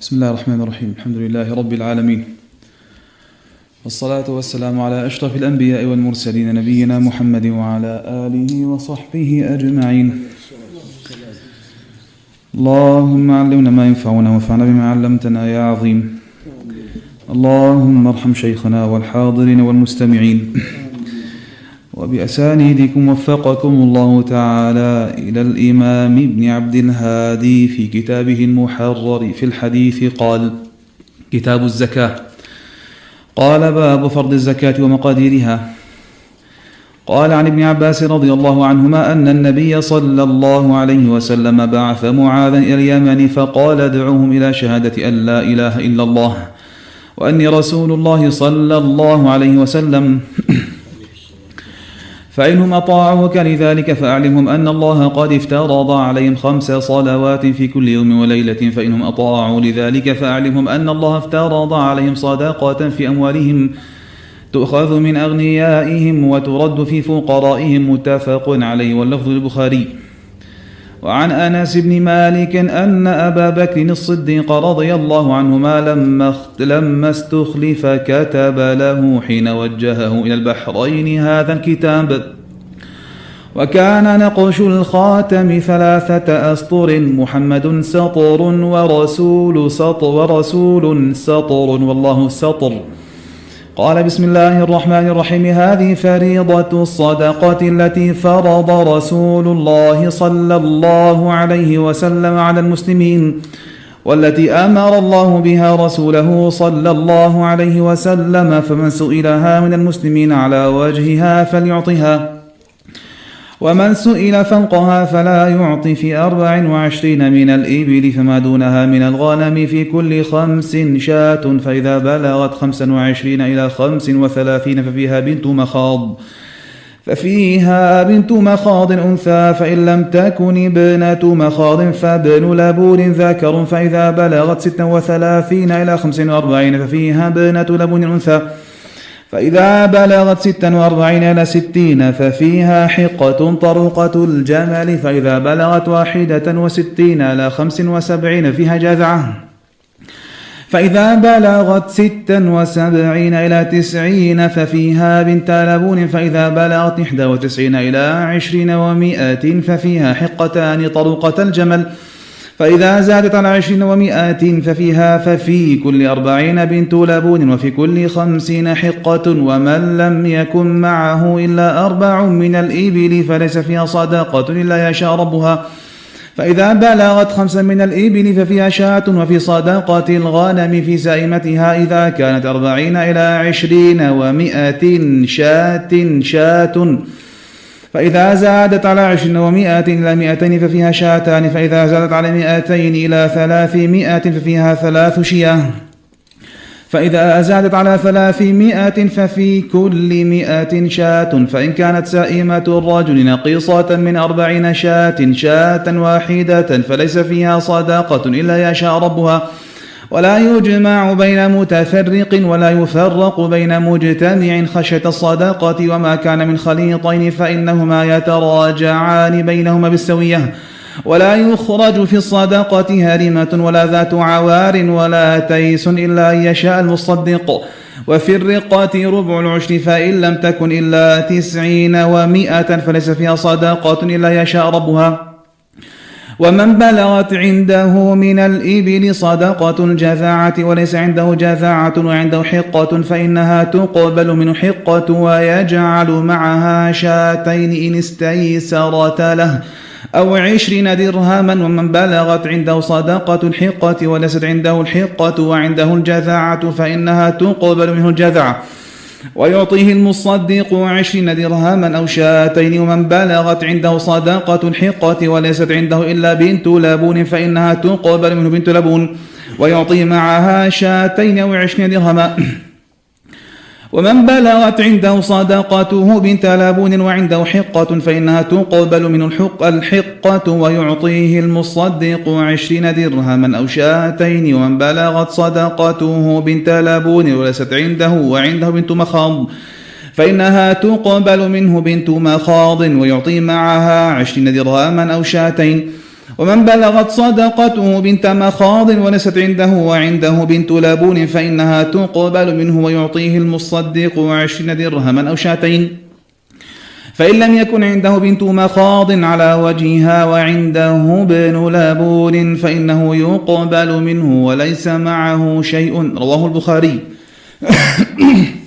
بسم الله الرحمن الرحيم الحمد لله رب العالمين والصلاة والسلام على أشرف الأنبياء والمرسلين نبينا محمد وعلى آله وصحبه أجمعين اللهم علمنا ما ينفعنا وانفعنا بما علمتنا يا عظيم اللهم ارحم شيخنا والحاضرين والمستمعين وبأسانيدكم وفقكم الله تعالى إلى الإمام ابن عبد الهادي في كتابه المحرر في الحديث قال كتاب الزكاة. قال باب فرض الزكاة ومقاديرها. قال عن ابن عباس رضي الله عنهما أن النبي صلى الله عليه وسلم بعث معاذا إلى اليمن فقال ادعوهم إلى شهادة أن لا إله إلا الله وأني رسول الله صلى الله عليه وسلم. فإنهم أطاعوك لذلك فأعلمهم أن الله قد افترض عليهم خمس صلوات في كل يوم وليلة. فإنهم أطاعوا لذلك فأعلمهم أن الله افترض عليهم صدقة في أموالهم تؤخذ من أغنيائهم وترد في فقرائهم. متفق عليه واللفظ البخاري وعن أنس بن مالك أن أبا بكر الصديق رضي الله عنهما لما لما استخلف كتب له حين وجهه إلى البحرين هذا الكتاب. وكان نقش الخاتم ثلاثة أسطر محمد سطر ورسول سطر ورسول سطر والله سطر. قال بسم الله الرحمن الرحيم هذه فريضة الصدقة التي فرض رسول الله صلى الله عليه وسلم على المسلمين والتي أمر الله بها رسوله صلى الله عليه وسلم فمن سئلها من المسلمين على وجهها فليعطها. ومن سئل فوقها فلا يعطي في أربع وعشرين من الإبل فما دونها من الغنم في كل خمس شاة فإذا بلغت خمسا وعشرين إلى خمس وثلاثين ففيها بنت مخاض. ففيها بنت مخاض أنثى فإن لم تكن ابنة مخاض فابن لبون ذكر فإذا بلغت ستا وثلاثين إلى خمس وأربعين ففيها ابنة لبون أنثى. فإذا بلغت ستا وأربعين إلى ستين ففيها حقة طرقة الجمل فإذا بلغت واحدة وستين إلى خمس وسبعين فيها جذعة. فإذا بلغت ستا وسبعين إلى تسعين ففيها بنت لبون فإذا بلغت إحدى وتسعين إلى عشرين ومائة ففيها حقتان طرقة الجمل. فإذا زادت على عشرين ومائة ففيها ففي كل أربعين بنت لبون وفي كل خمسين حقة ومن لم يكن معه إلا أربع من الإبل فليس فيها صدقة إلا يشاء ربها. فإذا بلغت خمسا من الإبل ففيها شاة وفي صدقة الغنم في سائمتها إذا كانت أربعين إلى عشرين ومائة شاة شاة فإذا زادت على عشرين ومائة إلى مائتين ففيها شاتان فإذا زادت على مائتين إلى ثلاثمائة ففيها ثلاث شياه. فإذا زادت على ثلاثمائة ففي كل مائة شاة فإن كانت سائمة الرجل نقيصة من أربعين شاة شاة واحدة فليس فيها صداقة إلا يشاء ربها. ولا يجمع بين متفرق ولا يفرق بين مجتمع خشية الصداقة وما كان من خليطين فإنهما يتراجعان بينهما بالسوية. ولا يخرج في الصدقة هرمة ولا ذات عوار ولا تيس إلا أن يشاء المصدق. وفي الرقة ربع العشر فإن لم تكن إلا تسعين ومائة فليس فيها صدقة إلا يشاء ربها. ومن بلغت عنده من الإبل صدقة الجذاعة وليس عنده جذاعة وعنده حقة فإنها تقبل من حقة ويجعل معها شاتين إن استيسرت له أو عشرين درهما. ومن بلغت عنده صدقة الحقة وليست عنده الحقة وعنده الجذاعة فإنها تقبل منه الجذعة ويعطيه المصدق عشرين درهما أو شاتين ومن بلغت عنده صدقة الحقة وليست عنده إلا بنت لبون فإنها تقبل منه بنت لبون. ويعطي معها شاتين أو عشرين درهما. ومن بلغت عنده صدقته بنت لابون وعنده حقة فإنها تقبل من الحق الحقة ويعطيه المصدق عشرين درهما أو شاتين. ومن بلغت صدقته بنت لابون وليست عنده وعنده بنت مخاض فإنها تقبل منه بنت مخاض ويعطي معها عشرين درهما أو شاتين. ومن بلغت صدقته بنت مخاض ولست عنده وعنده بنت لبون فإنها تقبل منه ويعطيه المصدق عشرين درهما أو شاتين. فإن لم يكن عنده بنت مخاض على وجهها وعنده ابن لبون فإنه يقبل منه وليس معه شيء. رواه البخاري.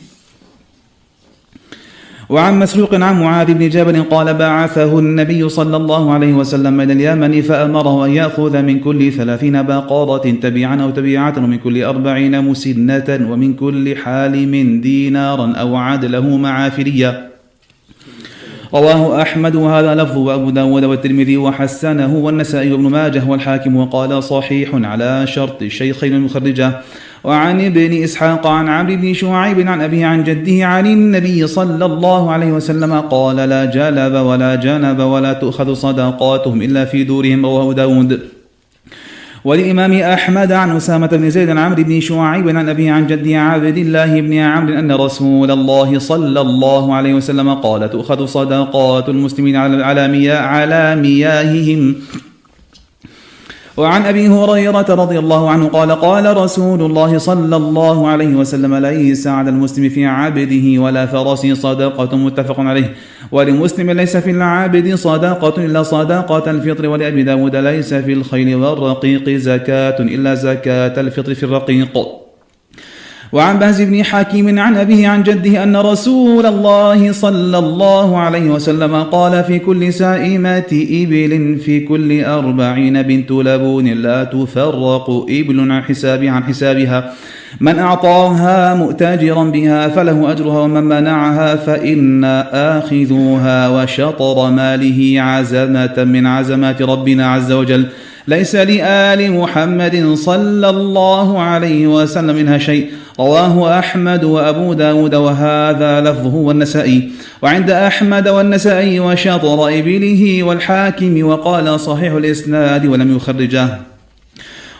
وعن مسروق عن معاذ بن جبل قال بعثه النبي صلى الله عليه وسلم من اليمن فأمره أن يأخذ من كل ثلاثين باقارة تبيعا أو تبيعة ومن كل أربعين مسنة ومن كل حالم دينارا أو عدله معافريا رواه أحمد وهذا لفظ وأبو داود والترمذي وحسنه والنسائي وابن ماجه والحاكم وقال صحيح على شرط الشيخين المخرجة. وعن ابن إسحاق عن عمرو بن شعيب عن أبيه عن جده عن النبي صلى الله عليه وسلم قال لا جلب ولا جنب ولا تؤخذ صدقاتهم إلا في دورهم رواه داود. وللإمام أحمد عن أسامة بن زيد عن عمرو بن شعيب عن أبيه عن جده عبد الله بن عمرو أن رسول الله صلى الله عليه وسلم قال تؤخذ صدقات المسلمين على مياههم. وعن أبي هريرة رضي الله عنه قال قال رسول الله صلى الله عليه وسلم ليس على المسلم في عبده ولا فرس صدقة متفق عليه. ولمسلم ليس في العابد صدقة إلا صدقة الفطر ولأبي داود ليس في الخيل والرقيق زكاة إلا زكاة الفطر في الرقيق. وعن بهز بن حكيم عن أبيه عن جده أن رسول الله صلى الله عليه وسلم قال في كل سائمة إبل في كل أربعين بنت لبون لا تفرق إبل عن حسابها عن حسابها. من أعطاها مؤتاجرا بها فله أجرها ومن منعها فإن آخذوها وشطر ماله عزمة من عزمات ربنا عز وجل. ليس لآل محمد صلى الله عليه وسلم منها شيء. رواه أحمد وأبو داود وهذا لفظه والنسائي. وعند أحمد والنسائي وشطر إبله والحاكم وقال صحيح الإسناد ولم يخرجه.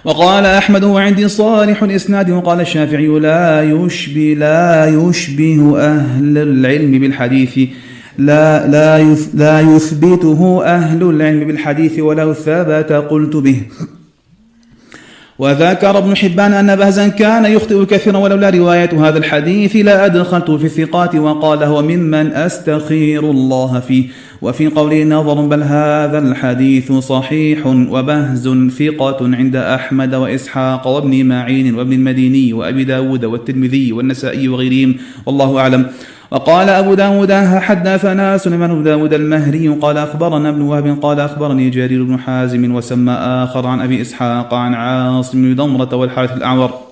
وقال أحمد وعندي صالح الإسناد وقال الشافعي لا يشبه لا يشبه أهل العلم بالحديث. لا لا لا يثبته أهل العلم بالحديث ولو ثبت قلت به. وذكر ابن حبان أن بهزا كان يخطئ كثيرا ولولا رواية هذا الحديث لا أدخلت في الثقات وقال هو ممن أستخير الله فيه. وفي قوله نظر بل هذا الحديث صحيح وبهز ثقة عند أحمد وإسحاق وابن معين وابن المديني وأبي داود والترمذي والنسائي وغيرهم. والله أعلم. وقال أبو داود حدثنا سليمان بن داود المهري قال أخبرنا ابن وهب قال أخبرني جرير بن حازم وسمى آخر عن أبي إسحاق عن عاصم بن ضمرة والحارث الأعور.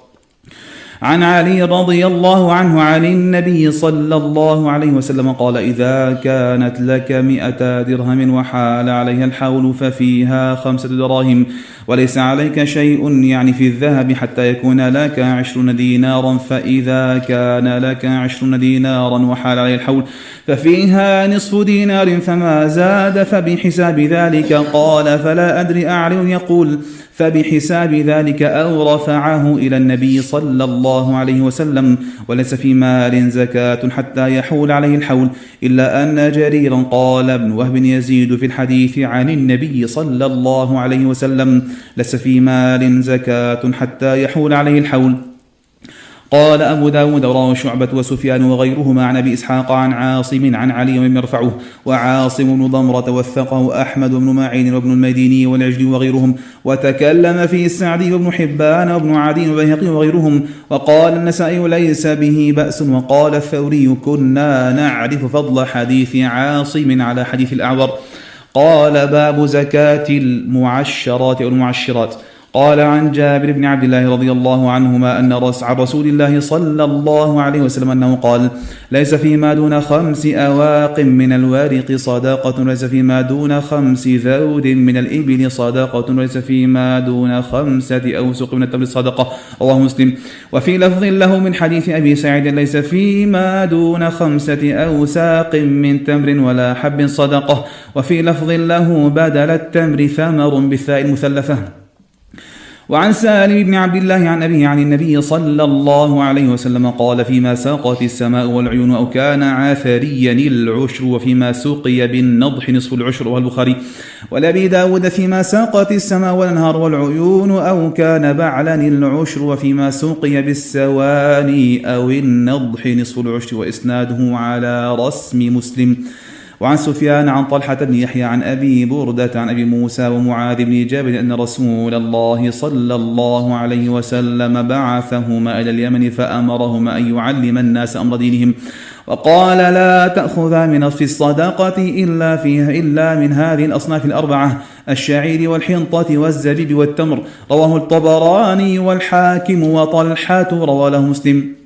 عن علي رضي الله عنه عن النبي صلى الله عليه وسلم قال إذا كانت لك مئة درهم وحال عليها الحول ففيها خمسة دراهم وليس عليك شيء يعني في الذهب حتى يكون لك عشرون دينارا فإذا كان لك عشرون دينارا وحال عليه الحول ففيها نصف دينار فما زاد فبحساب ذلك قال فلا أدري أعلم يقول فبحساب ذلك أو رفعه إلى النبي صلى الله عليه وسلم وليس في مال زكاة حتى يحول عليه الحول إلا أن جريرا قال ابن وهب يزيد في الحديث عن النبي صلى الله عليه وسلم ليس في مال زكاة حتى يحول عليه الحول. قال أبو داود رواه شعبة وسفيان وغيرهما عن أبي إسحاق عن عاصم عن علي ومن يرفعه وعاصم بن ضمرة وثقه أحمد بن معين وابن المديني والعجل وغيرهم وتكلم فيه السعدي وابن حبان وابن عدي وبيهقي وغيرهم وقال النسائي ليس به بأس وقال الثوري كنا نعرف فضل حديث عاصم على حديث الأعور. قال باب زكاة المعشرات أو المعشرات قال عن جابر بن عبد الله رضي الله عنهما أن رس عن رسول الله صلى الله عليه وسلم أنه قال ليس فيما دون خمس أواق من الورق صداقة ليس فيما دون خمس ذود من الإبل صداقة ليس فيما دون خمسة أوسق من التمر صدقة. رواه مسلم. وفي لفظ له من حديث أبي سعيد ليس فيما دون خمسة أوساق من تمر ولا حب صدقة. وفي لفظ له بدل التمر ثمر بالثاء المثلثة. وعن سالم بن عبد الله عن أبيه عن النبي صلى الله عليه وسلم قال فيما ساقت السماء والعيون أو كان عاثريا العشر وفيما سقي بالنضح نصف العشر والبخاري ولأبي داود فيما ساقت السماء والأنهار والعيون أو كان بعلا العشر وفيما سقي بالسواني أو النضح نصف العشر وإسناده على رسم مسلم. وعن سفيان عن طلحة بن يحيى عن أبي بردة عن أبي موسى ومعاذ بن جابر أن رسول الله صلى الله عليه وسلم بعثهما إلى اليمن فأمرهما أن يعلم الناس أمر دينهم. وقال لا تأخذا من في الصدقة إلا فيها إلا من هذه الأصناف الأربعة الشعير والحنطة والزبيب والتمر. رواه الطبراني والحاكم وطلحة رواه مسلم.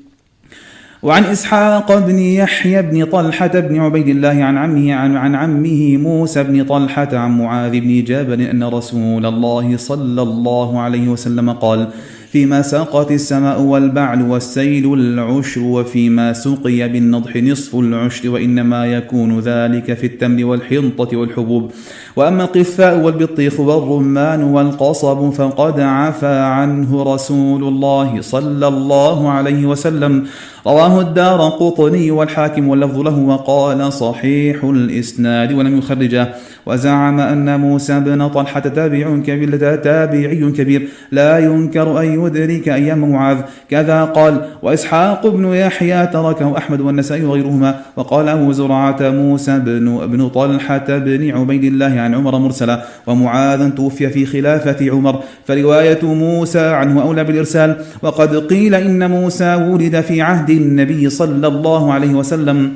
وعن إسحاق بن يحيى بن طلحة بن عبيد الله عن عمه عن, عن عمه موسى بن طلحة عن معاذ بن جبل أن رسول الله صلى الله عليه وسلم قال فيما ساقت السماء والبعل والسيل العشر وفيما سقي بالنضح نصف العشر وإنما يكون ذلك في التمر والحنطة والحبوب وأما القثاء والبطيخ والرمان والقصب فقد عفى عنه رسول الله صلى الله عليه وسلم. رواه الدار قطني والحاكم واللفظ له وقال صحيح الإسناد ولم يخرجه. وزعم أن موسى بن طلحة تابع كبير تابعي كبير. لا ينكر أن يدرك أيام معاذ. كذا قال وإسحاق بن يحيى تركه أحمد والنسائي وغيرهما. وقال أبو زرعة موسى بن ابن طلحة بن عبيد الله عن عمر مرسلا ومعاذ توفي في خلافة عمر. فرواية موسى عنه أولى بالإرسال وقد قيل إن موسى ولد في عهد النبي صلى الله عليه وسلم.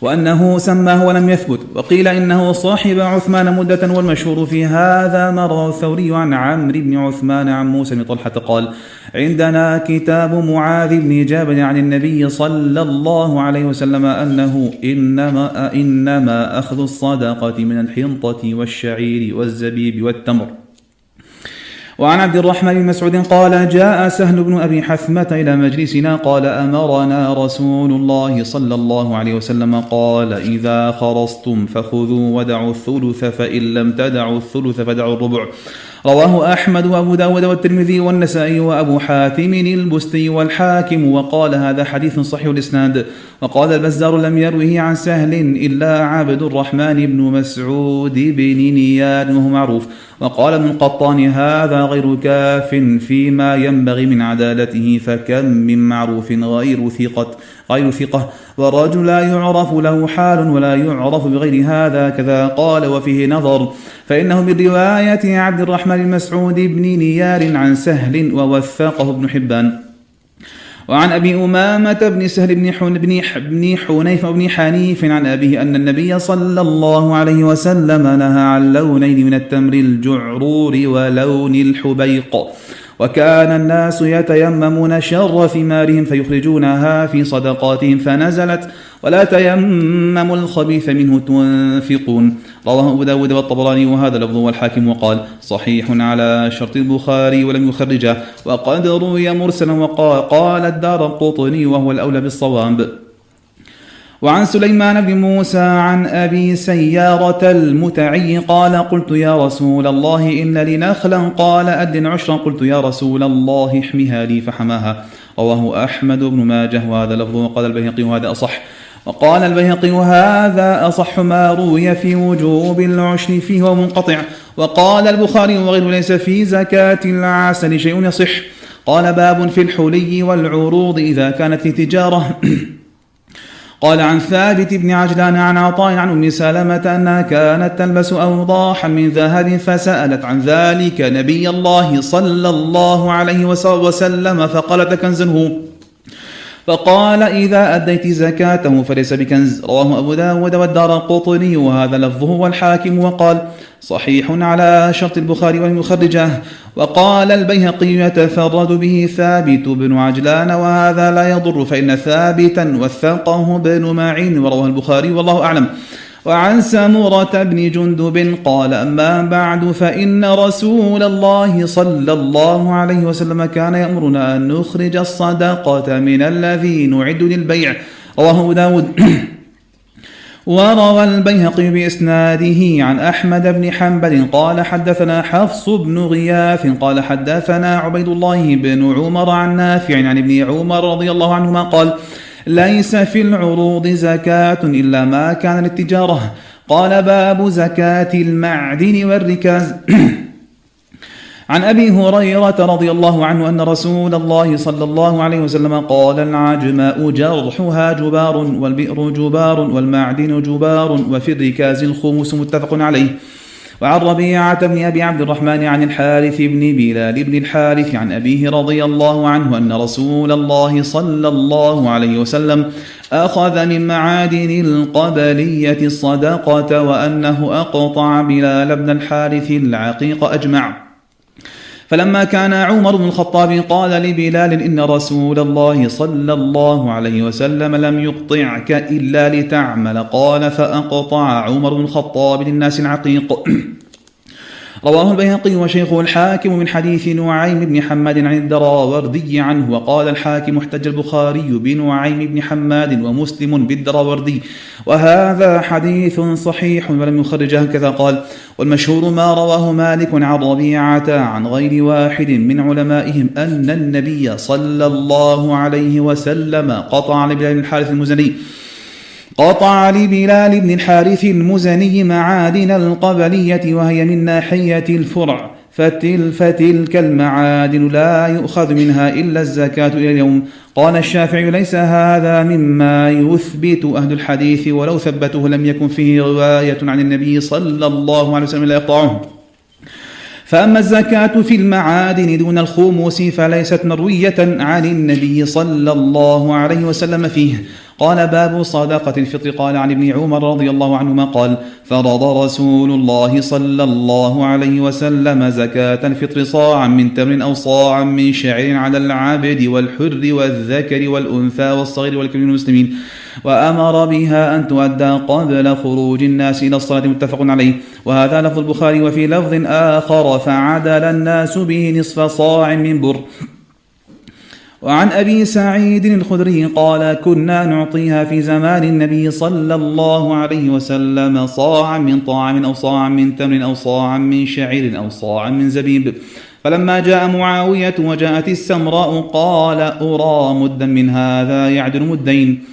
وأنه سماه ولم يثبت. وقيل إنه صاحب عثمان مدة والمشهور في هذا ما رواه الثوري عن عمرو بن عثمان عن موسى بن طلحة قال عندنا كتاب معاذ بن جابر عن النبي صلى الله عليه وسلم أنه إنما, إنما أخذ الصدقة من الحنطة والشعير والزبيب والتمر. وعن عبد الرحمن بن مسعود قال جاء سهل بن أبي حثمة إلى مجلسنا قال أمرنا رسول الله صلى الله عليه وسلم؟ قال إذا خرصتم فخذوا ودعوا الثلث فإن لم تدعوا الثلث فدعوا الربع. رواه أحمد وأبو داود والترمذي والنسائي وأبو حاتم البستي والحاكم وقال هذا حديث صحيح الإسناد. وقال البزار لم يروه عن سهل إلا عبد الرحمن بن مسعود بن نياد وهو معروف. وقال ابن القطان هذا غير كاف فيما ينبغي من عدالته فكم من معروف غير ثقة غير ثقة. والرجل لا يعرف له حال ولا يعرف بغير هذا كذا قال. وفيه نظر فإنه من رواية عبد الرحمن المسعود بن نيار عن سهل ووثقه ابن حبان. وعن أبي أمامة بن سهل بن بن بن حنيف بن حنيف عن أبيه أن النبي صلى الله عليه وسلم نهى عن لونين من التمر الجعرور ولون الحبيق. وكان الناس يتيممون شر ثمارهم فيخرجونها في صدقاتهم فنزلت ولا تيمموا الخبيث منه تنفقون. رواه أبو داود والطبراني وهذا لفظ والحاكم وقال صحيح على شرط البخاري ولم يخرجه. وقد روي مرسلا وقال قال الدار القطني وهو الأولى بالصواب. وعن سليمان بن موسى عن أبي سيارة المتعي قال قلت يا رسول الله إن لي نخلا قال أدن عشرا. قلت يا رسول الله احمها لي فحماها. رواه أحمد بن ماجه وهذا لفظ وقال البيهقي وهذا أصح. وقال البيهقي وهذا أصح ما روي في وجوب العشر فيه ومنقطع. وقال البخاري وغيره ليس في زكاة العسل شيء يصح. قال باب في الحلي والعروض إذا كانت لتجارة. قال عن ثابت بن عجلان عن عطاء عن أم سلمة أنها كانت تلبس أوضاحا من ذهب فسألت عن ذلك نبي الله صلى الله عليه وسلم فقالت كنز هو فقال إذا أديت زكاته فليس بكنز. رواه أبو داود والدار القطني وهذا لفظه والحاكم وقال صحيح على شرط البخاري والمخرجة وقال البيهقي يتفرد به ثابت بن عجلان وهذا لا يضر فإن ثابتا وثقه بن معين. ورواه البخاري والله أعلم. وعن سمرة بن جندب قال أما بعد فإن رسول الله صلى الله عليه وسلم كان يأمرنا أن نخرج الصدقة من الذي نعد للبيع. رواه داود. وروى البيهقي بإسناده عن أحمد بن حنبل قال حدثنا حفص بن غياث قال حدثنا عبيد الله بن عمر عن نافع عن ابن عمر رضي الله عنهما قال ليس في العروض زكاة إلا ما كان للتجارة. قال باب زكاة المعدن والركاز. عن أبي هريرة رضي الله عنه أن رسول الله صلى الله عليه وسلم قال العجماء جرحها جبار والبئر جبار والمعدن جبار وفي الركاز الخمس متفق عليه. وعن ربيعة بن أبي عبد الرحمن عن الحارث بن بلال بن الحارث عن أبيه رضي الله عنه أن رسول الله صلى الله عليه وسلم أخذ من معادن القبلية الصدقة وأنه أقطع بلال بن الحارث العقيق أجمع. فلما كان عمر بن الخطاب قال لبلال إن رسول الله صلى الله عليه وسلم لم يقطعك إلا لتعمل قال فأقطع عمر بن الخطاب للناس العقيق. رواه البيهقي وشيخه الحاكم من حديث نعيم بن حماد عن الدراوردي عنه وقال الحاكم احتج البخاري بنعيم بن حماد ومسلم بالدراوردي. وهذا حديث صحيح ولم يخرجه كذا قال والمشهور ما رواه مالك عن ربيعة عن غير واحد من علمائهم أن النبي صلى الله عليه وسلم قطع لبلال الحارث المزني. قطع لبلال بن الحارث المزني معادن القبلية وهي من ناحية الفرع. فتل فتلك المعادن لا يؤخذ منها إلا الزكاة إلى اليوم. قال الشافعي ليس هذا مما يثبت أهل الحديث ولو ثبته لم يكن فيه رواية عن النبي صلى الله عليه وسلم لا يقطعه فأما الزكاة في المعادن دون الخموس فليست مروية عن النبي صلى الله عليه وسلم فيه. قال باب صدقة الفطر. قال عن ابن عمر رضي الله عنهما قال فرض رسول الله صلى الله عليه وسلم زكاة الفطر صاعا من تمر أو صاعا من شعير على العبد والحر والذكر والأنثى والصغير والكبير المسلمين وأمر بها أن تؤدى قبل خروج الناس إلى الصلاة متفق عليه. وهذا لفظ البخاري وفي لفظ آخر فعدل الناس به نصف صاع من بر. وعن أبي سعيد الخدري قال كنا نعطيها في زمان النبي صلى الله عليه وسلم صاعا من طعام أو صاعا من تمر أو صاعا من شعير أو صاعا من زبيب. فلما جاء معاوية وجاءت السمراء قال أرى مدا من هذا يعدل مدين.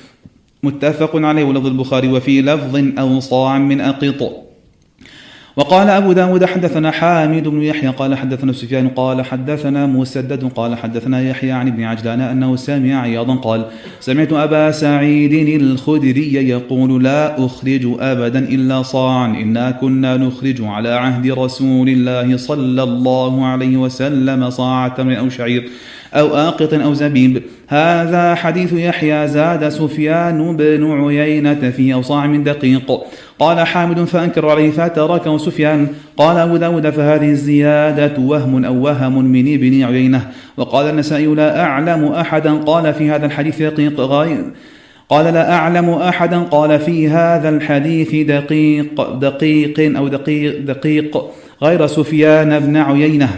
متفق عليه ولفظ البخاري وفي لفظ أو صاعا من أقط. وقال أبو داود حدثنا حامد بن يحيى قال حدثنا سفيان قال حدثنا مسدد قال حدثنا يحيى عن ابن عجلان أنه سمع عياضا قال سمعت أبا سعيد الخدري يقول لا أخرج أبدا إلا صاعا إنا كنا نخرج على عهد رسول الله صلى الله عليه وسلم صاع تمر أو شعير. أو آقط أو زبيب. هذا حديث يحيى زاد سفيان بن عيينة في أوصاع من دقيق. قال حامد فأنكر عليه فتركه سفيان. قال أبو داود فهذه الزيادة وهم أو وهم من ابن عيينة. وقال النسائي لا أعلم أحدا قال في هذا الحديث دقيق غير قال لا أعلم أحدا قال في هذا الحديث دقيق دقيق أو دقيق دقيق غير سفيان بن عيينة.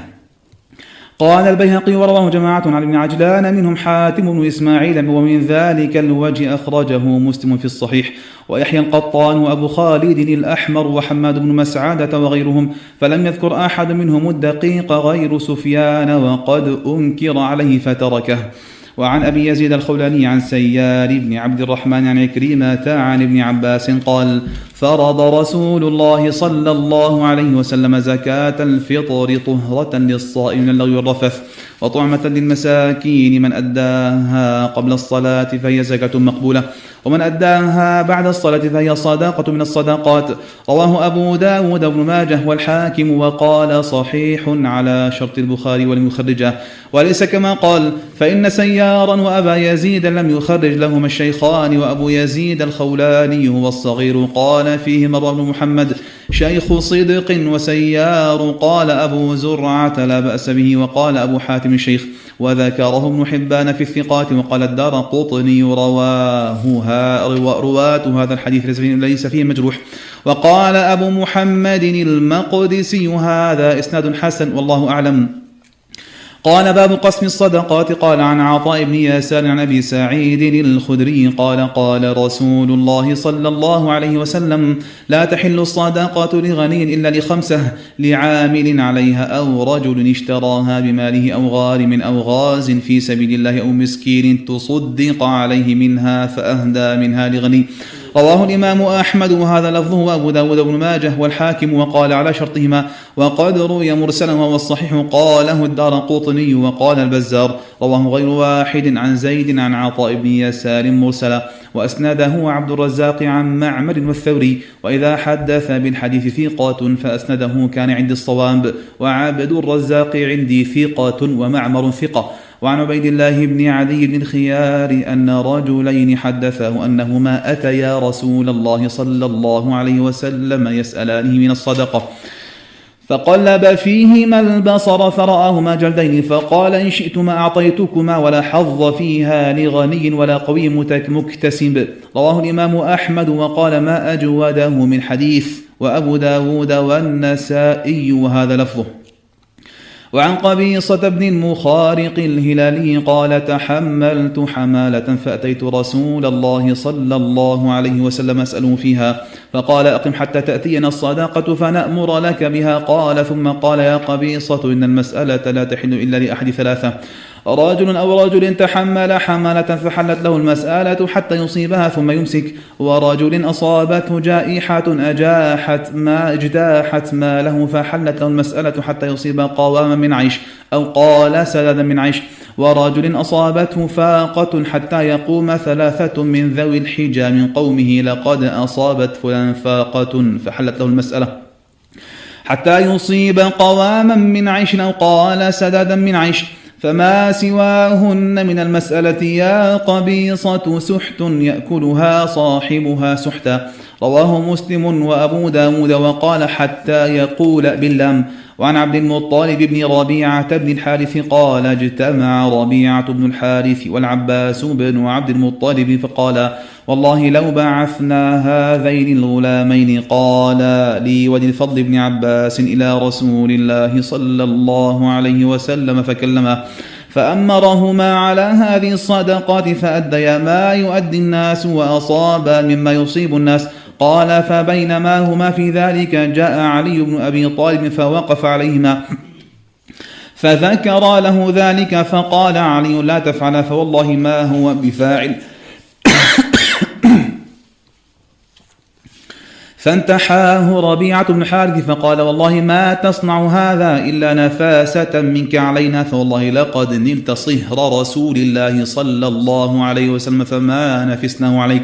قال البيهقي ورواه جماعة عن ابن عجلان منهم حاتم بن إسماعيل ومن ذلك الوجه أخرجه مسلم في الصحيح. ويحيى القطان وأبو خالد الأحمر وحماد بن مسعدة وغيرهم. فلم يذكر أحد منهم الدقيق غير سفيان وقد أنكر عليه فتركه. وعن أبي يزيد الخولاني عن سيار بن عبد الرحمن عن عكريمة عن ابن عباس قال فرض رسول الله صلى الله عليه وسلم زكاة الفطر طهرة للصائم من اللغو والرفث وطعمة للمساكين من أداها قبل الصلاة فهي زكاة مقبولة ومن أداها بعد الصلاة فهي صدقة من الصدقات رواه أبو داود بن ماجه والحاكم وقال صحيح على شرط البخاري والمخرجة وليس كما قال فإن سيارا وأبا يزيد لم يخرج لهما الشيخان وأبو يزيد الخولاني هو الصغير فيه مروان بن محمد شيخ صدق وسيار قال أبو زرعة لا بأس به وقال أبو حاتم الشيخ وذكره ابن حبان في الثقات وقال الدار قطني رواه رواة هذا الحديث ليس فيه مجروح. وقال أبو محمد المقدسي هذا إسناد حسن والله أعلم. قال باب قسم الصدقات. قال عن عطاء بن ياسر عن أبي سعيد الخدري. قال قال رسول الله صلى الله عليه وسلم لا تحل الصدقة لغني إلا لخمسة لعامل عليها أو رجل اشتراها بماله أو غارم أو غاز في سبيل الله أو مسكين تصدق عليه منها فأهدى منها لغني. رواه الإمام أحمد وهذا لفظه وأبو داود بن ماجه والحاكم وقال على شرطهما وقد روي مرسلا وهو الصحيح قاله الدار قطني وقال البزار. رواه غير واحد عن زيد عن عطاء بن يسار مرسلا. وأسنده عبد الرزاق عن معمر والثوري. وإذا حدث بالحديث ثقة فأسنده كان عندي الصواب. وعبد الرزاق عندي ثقة ومعمر ثقة. وعن عبيد الله بن عدي بن الخيار أن رجلين حدثه أنهما أتيا رسول الله صلى الله عليه وسلم يسألانه من الصدقة. فقلب فيهما البصر فرآهما جلدين فقال إن شئتما أعطيتكما ولا حظ فيها لغني ولا قوي مكتسب. رواه الإمام أحمد وقال ما أجوده من حديث. وأبو داود والنسائي وهذا لفظه. وعن قبيصة بن المخارق الهلالي قال تحملت حمالة فأتيت رسول الله صلى الله عليه وسلم أسأله فيها فقال أقم حتى تأتينا الصداقة فنأمر لك بها. قال ثم قال يا قبيصة إن المسألة لا تحل إلا لأحد ثلاثة. رجل أو رجل تحمل حمالة فحلت له المسألة حتى يصيبها ثم يمسك. ورجل أصابته جائحة أجاحت ما اجتاحت ماله فحلت له المسألة حتى يصيب قواما من عيش أو قال سددا من عيش. ورجل أصابته فاقة حتى يقوم ثلاثة من ذوي الحجى من قومه لقد أصابت فلان فاقة. فحلت له المسألة. حتى يصيب قواما من عيش أو قال سددا من عيش. فما سواهن من المسألة يا قبيصة سحت يأكلها صاحبها سحتا. رواه مسلم وأبو داود وقال حتى يقول باللام. وعن عبد المطلب بن ربيعة بن الحارث قال اجتمع ربيعة بن الحارث والعباس بن عبد المطلب فقال والله لو بعثنا هذين الغلامين قال لي وللفضل بن عباس إلى رسول الله صلى الله عليه وسلم فكلمه فأمرهما على هذه الصدقات فأديا ما يؤدي الناس وأصابا مما يصيب الناس. قال فبينما هما في ذلك جاء علي بن أبي طالب فوقف عليهما. فذكر له ذلك فقال علي لا تفعل فوالله ما هو بفاعل. فانتحاه ربيعة بن حارث فقال والله ما تصنع هذا إلا نفاسة منك علينا فوالله لقد نلت صهر رسول الله صلى الله عليه وسلم فما نفسناه عليك.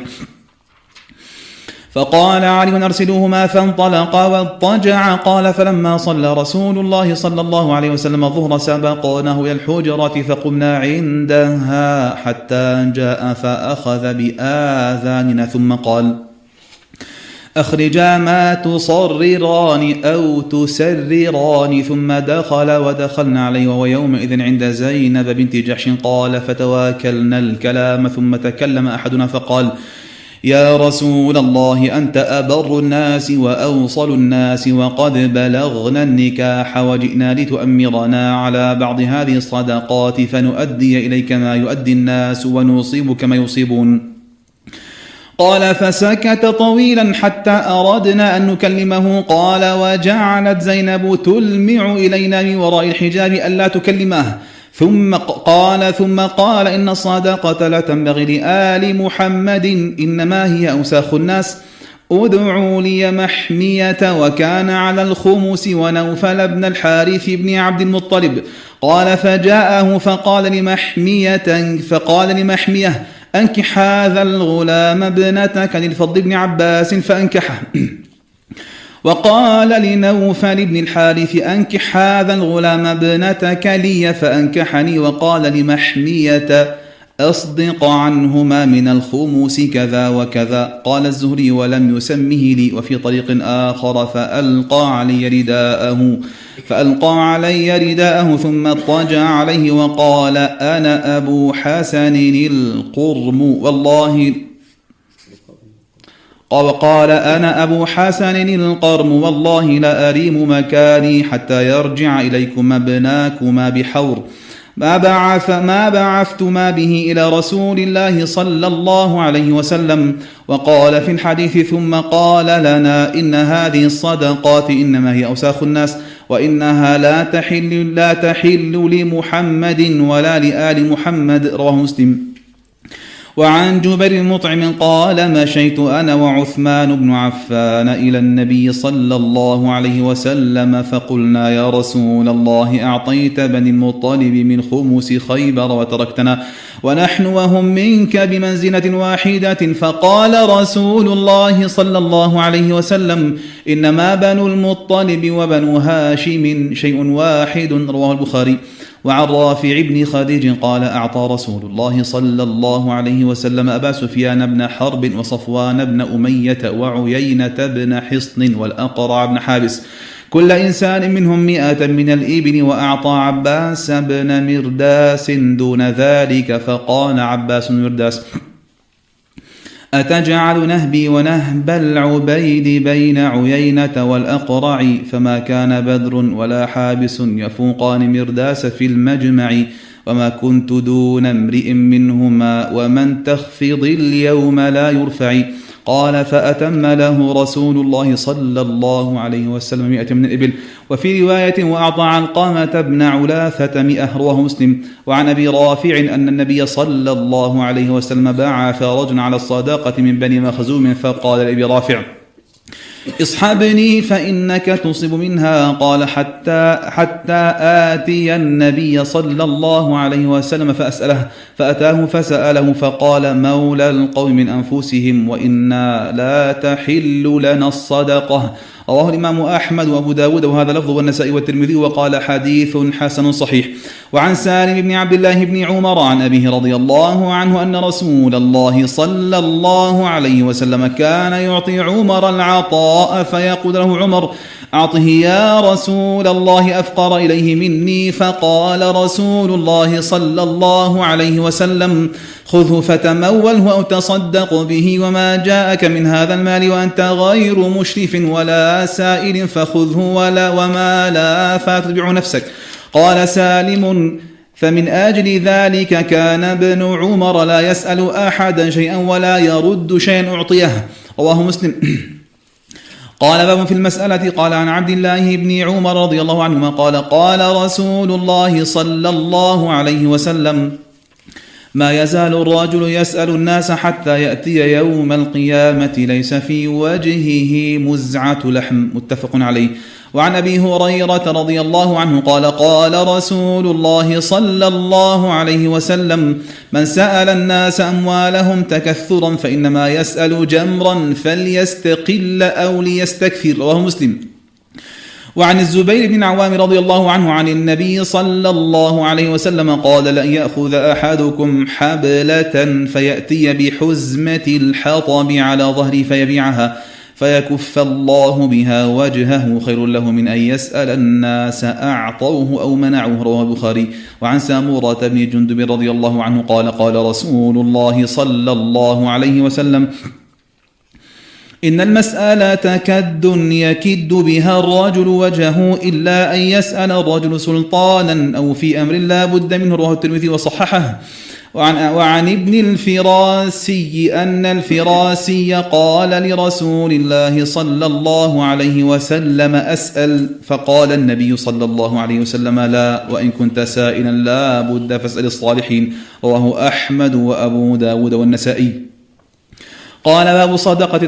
فقال علي أرسلوهما فانطلقا واضطجعا قال فلما صلى رسول الله صلى الله عليه وسلم الظهر سبقناه إلى الحجرة فقمنا عندها حتى جاء فأخذ بآذاننا. ثم قال أخرجا ما تصرران أو تسرران. ثم دخل ودخلنا عليه وهو يومئذ عند زينب بنت جحش. قال فتواكلنا الكلام. ثم تكلم أحدنا فقال يا رسول الله أنت أبر الناس وأوصل الناس وقد بلغنا النكاح وجئنا لتؤمرنا على بعض هذه الصدقات فنؤدي إليك ما يؤدي الناس ونصيبك ما يصيبون قال فسكت طويلا حتى أردنا أن نكلمه. قال وجعلت زينب تلمع إلينا من وراء الحجاب ألا تكلمه. ثم قال ثم قال إن الصدقة لا تنبغي لآل محمد إنما هي أوساخ الناس. ادعوا لي محمية وكان على الخمس ونوفل بن الحارث بن عبد المطلب. قال فجاءه فقال لمحمية فقال لمحمية أنكح هذا الغلام ابنتك للفضل بن عباس فأنكحه. وقال لنوفل بن الحارث أنكح هذا الغلام ابنتك لي فأنكحني وقال لمحمية أصدق عنهما من الخموس كذا وكذا قال الزهري ولم يسمه لي وفي طريق آخر فألقى علي رداءه فألقى علي رداءه ثم اضطجع عليه وقال أنا أبو حسن القرم والله وقال أنا أبو حسن القرم والله لا أريم مكاني حتى يرجع إليكم ابناكما بحور. ما بعث ما بعثت ما به إلى رسول الله صلى الله عليه وسلم وقال في الحديث ثم قال لنا إن هذه الصدقات إنما هي أوساخ الناس وإنها لا تحل لا تحل لمحمد ولا لآل محمد رواه مسلم. وعن جبر المطعم قال مشيت أنا وعثمان بن عفان إلى النبي صلى الله عليه وسلم فقلنا يا رسول الله أعطيت بني المطلب من خمس خيبر وتركتنا ونحن وهم منك بمنزلة واحدة. فقال رسول الله صلى الله عليه وسلم إنما بنو المطلب وبنو هاشم شيء واحد رواه البخاري. وعن رافع بن خديج قال أعطى رسول الله صلى الله عليه وسلم أبا سفيان بن حرب وصفوان بن أمية وعيينة بن حصن والأقرع بن حابس. كل إنسان منهم مئة من الإبل وأعطى عباس بن مرداس دون ذلك فقال عباس مرداس. أتجعل نهبي ونهب العبيد بين عيينة والأقرع؟ فما كان بدر ولا حابس يفوقان مرداس في المجمع وما كنت دون امرئ منهما ومن تخفض اليوم لا يرفع. قال فأتم له رسول الله صلى الله عليه وسلم مئة من الإبل. وفي رواية وأعطى علقامة بن علاثة مئة رواه مسلم. وعن أبي رافع أن النبي صلى الله عليه وسلم بعث رجلا على الصداقة من بني مخزوم فقال لأبي رافع اصحبني فإنك تصب منها. قال حتى حتى آتي النبي صلى الله عليه وسلم فأسأله فأتاه فسأله فقال مولى القوم من أنفسهم وإنا لا تحل لنا الصدقة. رواه الإمام أحمد وأبو داود وهذا لفظ والنسائي والترمذي وقال حديث حسن صحيح. وعن سالم بن عبد الله بن عمر عن أبيه رضي الله عنه أن رسول الله صلى الله عليه وسلم كان يعطي عمر العطاء فيقول له عمر أعطه يا رسول الله أفقر إليه مني. فقال رسول الله صلى الله عليه وسلم خذه فتموله أو تصدق به وما جاءك من هذا المال وأنت غير مشرف ولا سائل فخذه ولا وما لا فتتبع نفسك. قال سالم فمن أجل ذلك كان ابن عمر لا يسأل أحدا شيئا ولا يرد شيئا أعطيه. رواه مسلم. قال باب في المسألة قال عن عبد الله بن عمر رضي الله عنهما قال قال رسول الله صلى الله عليه وسلم ما يزال الرجل يسأل الناس حتى يأتي يوم القيامة ليس في وجهه مزعة لحم. متفق عليه. وعن أبي هريرة رضي الله عنه قال قال رسول الله صلى الله عليه وسلم من سأل الناس أموالهم تكثرا فإنما يسأل جمرا فليستقل أو ليستكثر رواه مسلم. وعن الزبير بن عوام رضي الله عنه عن النبي صلى الله عليه وسلم قال لن يأخذ أحدكم حبلة فيأتي بحزمة الحطب على ظهره فيبيعها فيكف الله بها وجهه خير له من أن يسأل الناس أعطوه أو منعوه. رواه البخاري. وعن سامورة بن جندب رضي الله عنه قال قال رسول الله صلى الله عليه وسلم إن المسألة كد يكد بها الرجل وجهه إلا أن يسأل الرجل سلطانا أو في أمر لا بد منه رواه الترمذي وصححه. وعن, وعن ابن الفراسي أن الفراسي قال لرسول الله صلى الله عليه وسلم أسأل فقال النبي صلى الله عليه وسلم لا وإن كنت سائلا لا بد فاسأل الصالحين. رواه أحمد وأبو داود والنسائي. قال باب صدقة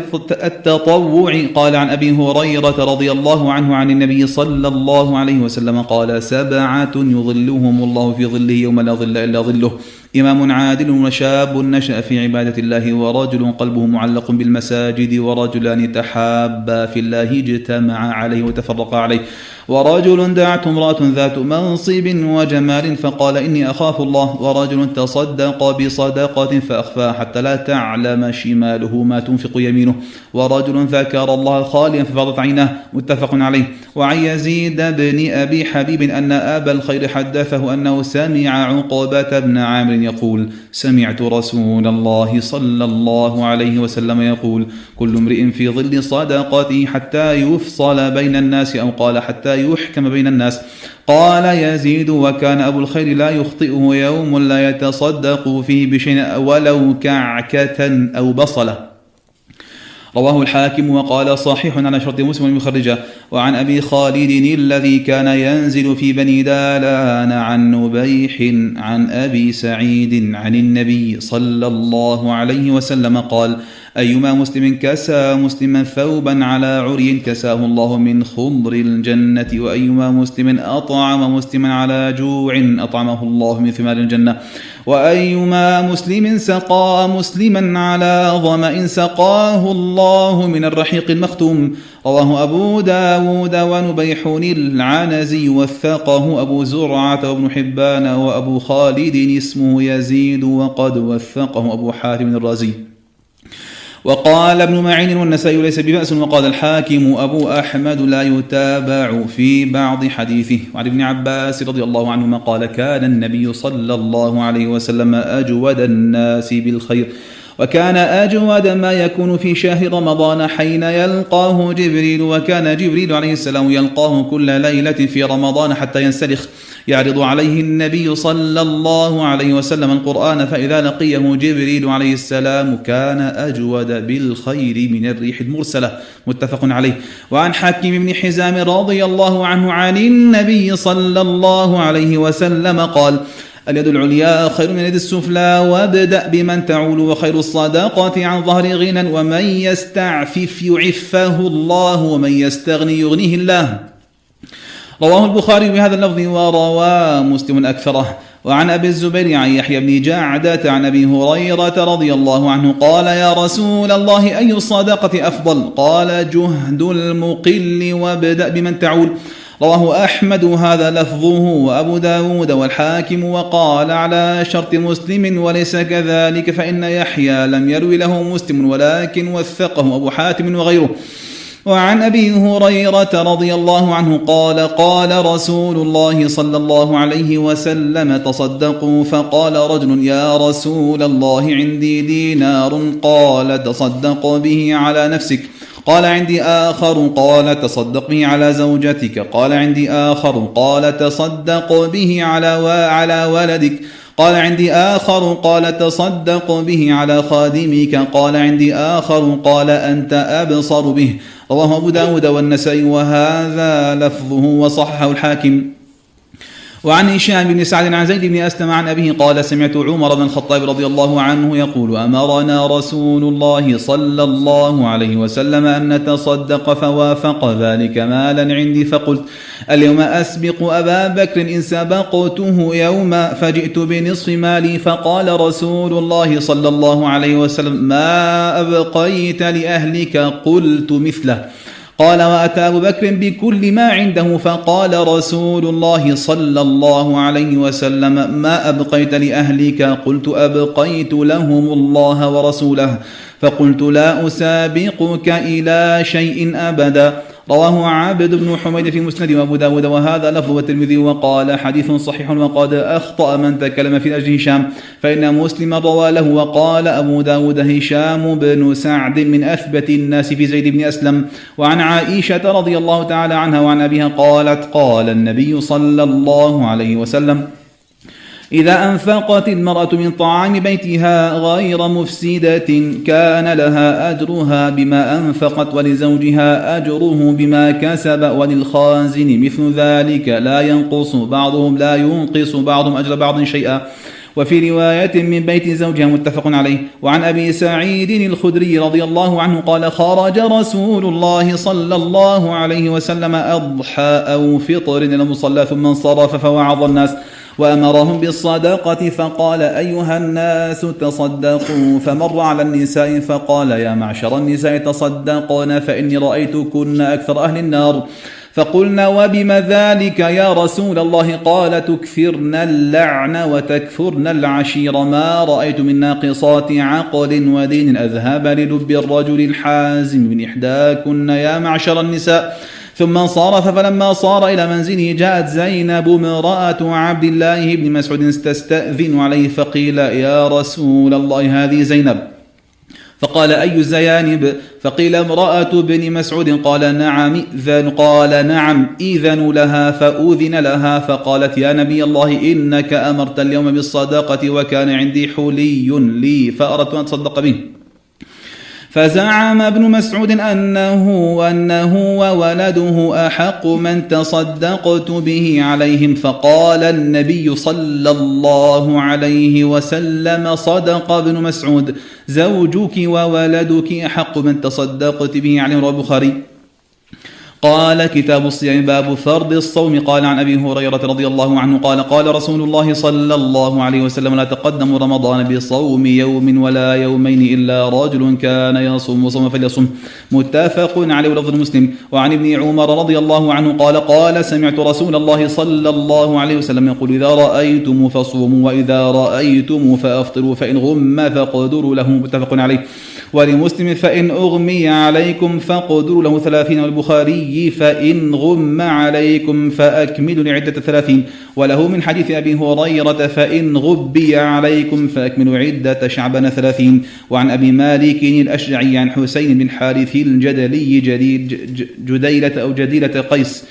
التطوع. قال عن أبي هريرة رضي الله عنه عن النبي صلى الله عليه وسلم قال سبعة يظلهم الله في ظله يوم لا ظل إلا ظله. إمام عادل وشاب نشأ في عبادة الله ورجل قلبه معلق بالمساجد ورجلان تحابا في الله اجتمع عليه وتفرقا عليه. ورجل دعته امرأة ذات منصب وجمال فقال إني أخاف الله. ورجل تصدق بصدقة فأخفاها حتى لا تعلم شماله ما تنفق يمينه. ورجل ذكر الله خاليا ففاضت عيناه. متفق عليه. وعن يزيد بن أبي حبيب أن أبا الخير حدثه أنه سمع عقبة بن عامر يقول سمعت رسول الله صلى الله عليه وسلم يقول كل امرئ في ظل صدقته حتى يفصل بين الناس أو قال حتى يحكم بين الناس. قال يزيد وكان أبو الخير لا يخطئه يوم لا يتصدق فيه بشيء ولو كعكة أو بصلة. رواه الحاكم وقال صحيح على شرط مسلم المخرجة وعن أبي خالد الذي كان ينزل في بني دالان عن نبيح عن أبي سعيد عن النبي صلى الله عليه وسلم قال أيما مسلم كسى مسلما ثوبا على عري كساه الله من خضر الجنة وأيما مسلم أطعم مسلما على جوع أطعمه الله من ثمار الجنة وأيما مسلم سقى مسلما على ظمأ سقاه الله من الرحيق المختوم رواه أبو داود ونبيح العنزي وثقه أبو زرعة وابن حبان وأبو خالد اسمه يزيد وقد وثقه أبو حاتم الرازي. وقال ابن معين والنسائي ليس ببأس وقال الحاكم أبو أحمد لا يتابع في بعض حديثه. وعن ابن عباس رضي الله عنهما قال كان النبي صلى الله عليه وسلم أجود الناس بالخير. وكان أجود ما يكون في شهر رمضان حين يلقاه جبريل وكان جبريل عليه السلام يلقاه كل ليلة في رمضان حتى ينسلخ. يعرض عليه النبي صلى الله عليه وسلم القرآن فإذا لقيه جبريل عليه السلام كان أجود بالخير من الريح المرسلة. متفق عليه. وعن حاكم بن حزام رضي الله عنه عن النبي صلى الله عليه وسلم قال اليد العليا خير من اليد السفلى وابدأ بمن تعول وخير الصداقة عن ظهر غنى ومن يستعفف يعفه الله ومن يستغني يغنيه الله. رواه البخاري بهذا اللفظ وروى مسلم أكثره. وعن أبي الزبير عن يحيى بن جعدة عن أبي هريرة رضي الله عنه قال يا رسول الله أي الصدقة أفضل؟ قال جهد المقل وابدأ بمن تعول. رواه أحمد هذا لفظه وأبو داود والحاكم وقال على شرط مسلم وليس كذلك فإن يحيى لم يروي له مسلم ولكن وثقه أبو حاتم وغيره. وعن أبي هريرة رضي الله عنه قال قال رسول الله صلى الله عليه وسلم تصدقوا فقال رجل يا رسول الله عندي دينار قال تصدق به على نفسك. قال عندي آخر قال تصدق به على زوجتك. قال عندي آخر قال تصدق به على على ولدك. قال عندي آخر قال تصدق به على خادمك قال عندي آخر قال أنت أبصر به. رواه أبو داود والنسائي. وهذا لفظه وصححه الحاكم. وعن هشام بن سعد عن زيد بن أسلم عن أبيه قال سمعت عمر بن الخطاب رضي الله عنه يقول أمرنا رسول الله صلى الله عليه وسلم أن نتصدق فوافق ذلك مالا عندي. فقلت اليوم أسبق أبا بكر إن سبقته يوما فجئت بنصف مالي. فقال رسول الله صلى الله عليه وسلم ما أبقيت لأهلك؟ قلت مثله. قال وأتى أبو بكر بكل ما عنده فقال رسول الله صلى الله عليه وسلم ما أبقيت لأهلك؟ قلت أبقيت لهم الله ورسوله فقلت لا أسابقك إلى شيء أبدا. رواه عابد بن حميد في مسند وابو داود وهذا لفظ الترمذي وقال حديث صحيح وقد أخطأ من تكلم في أجل هشام فإن مسلم روى له وقال أبو داود هشام بن سعد من أثبت الناس في زيد بن أسلم وعن عائشة رضي الله تعالى عنها وعن أبيها قالت قال النبي صلى الله عليه وسلم إذا أنفقت المرأة من طعام بيتها غير مفسدة كان لها أجرها بما أنفقت ولزوجها أجره بما كسب وللخازن مثل ذلك لا ينقص بعضهم لا ينقص بعضهم أجر بعض شيئا. وفي رواية من بيت زوجها متفق عليه. وعن أبي سعيد الخدري رضي الله عنه قال خرج رسول الله صلى الله عليه وسلم أضحى أو فطر إلى المصلى ثم انصرف فوعظ الناس. وأمرهم بالصدقة فقال أيها الناس تصدقوا فمر على النساء فقال يا معشر النساء تصدقون فإني رأيتكن أكثر أهل النار. فقلنا وبم ذلك يا رسول الله؟ قال تكثرن اللعن وتكفرن العشير ما رأيت من ناقصات عقل ودين أذهب للب الرجل الحازم من إحداكن يا معشر النساء. ثم انصرف فلما صار إلى منزله جاءت زينب امرأة عبد الله بن مسعود تستأذن عليه فقيل يا رسول الله هذه زينب. فقال أي الزيانب فقيل امرأة بن مسعود. قال نعم إذن. قال نعم إذن لها. فأذن لها فقالت يا نبي الله إنك أمرت اليوم بالصدقة وكان عندي حلي لي فأردت أن أتصدق به. فزعم ابن مسعود أنه أنه وولده أحق من تصدقت به عليهم فقال النبي صلى الله عليه وسلم صدق ابن مسعود زوجك وولدك أحق من تصدقت به عليهم رواه البخاري. قال كتاب الصيام باب فرض الصوم. قال عن أبي هريرة رضي الله عنه قال قال رسول الله صلى الله عليه وسلم لا تقدموا رمضان بصوم يوم ولا يومين إلا رجل كان يصوم صوم فليصم. متفق عليه لفظ مسلم. وعن ابن عمر رضي الله عنه قال قال سمعت رسول الله صلى الله عليه وسلم يقول إذا رأيتم فصوموا وإذا رأيتم فأفطروا فإن غم فاقدروا له. متفق عليه. ولمسلم فإن أغمي عليكم فاقدروا له ثلاثين والبخاري فإن غم عليكم فأكملوا لعدة ثلاثين وله من حديث أبي هريرة فإن غبي عليكم فأكملوا عدة شعبان ثلاثين وعن أبي مالك الأشجعي عن حسين بن حارث الجدلي جديد جديلة أو جديلة قيس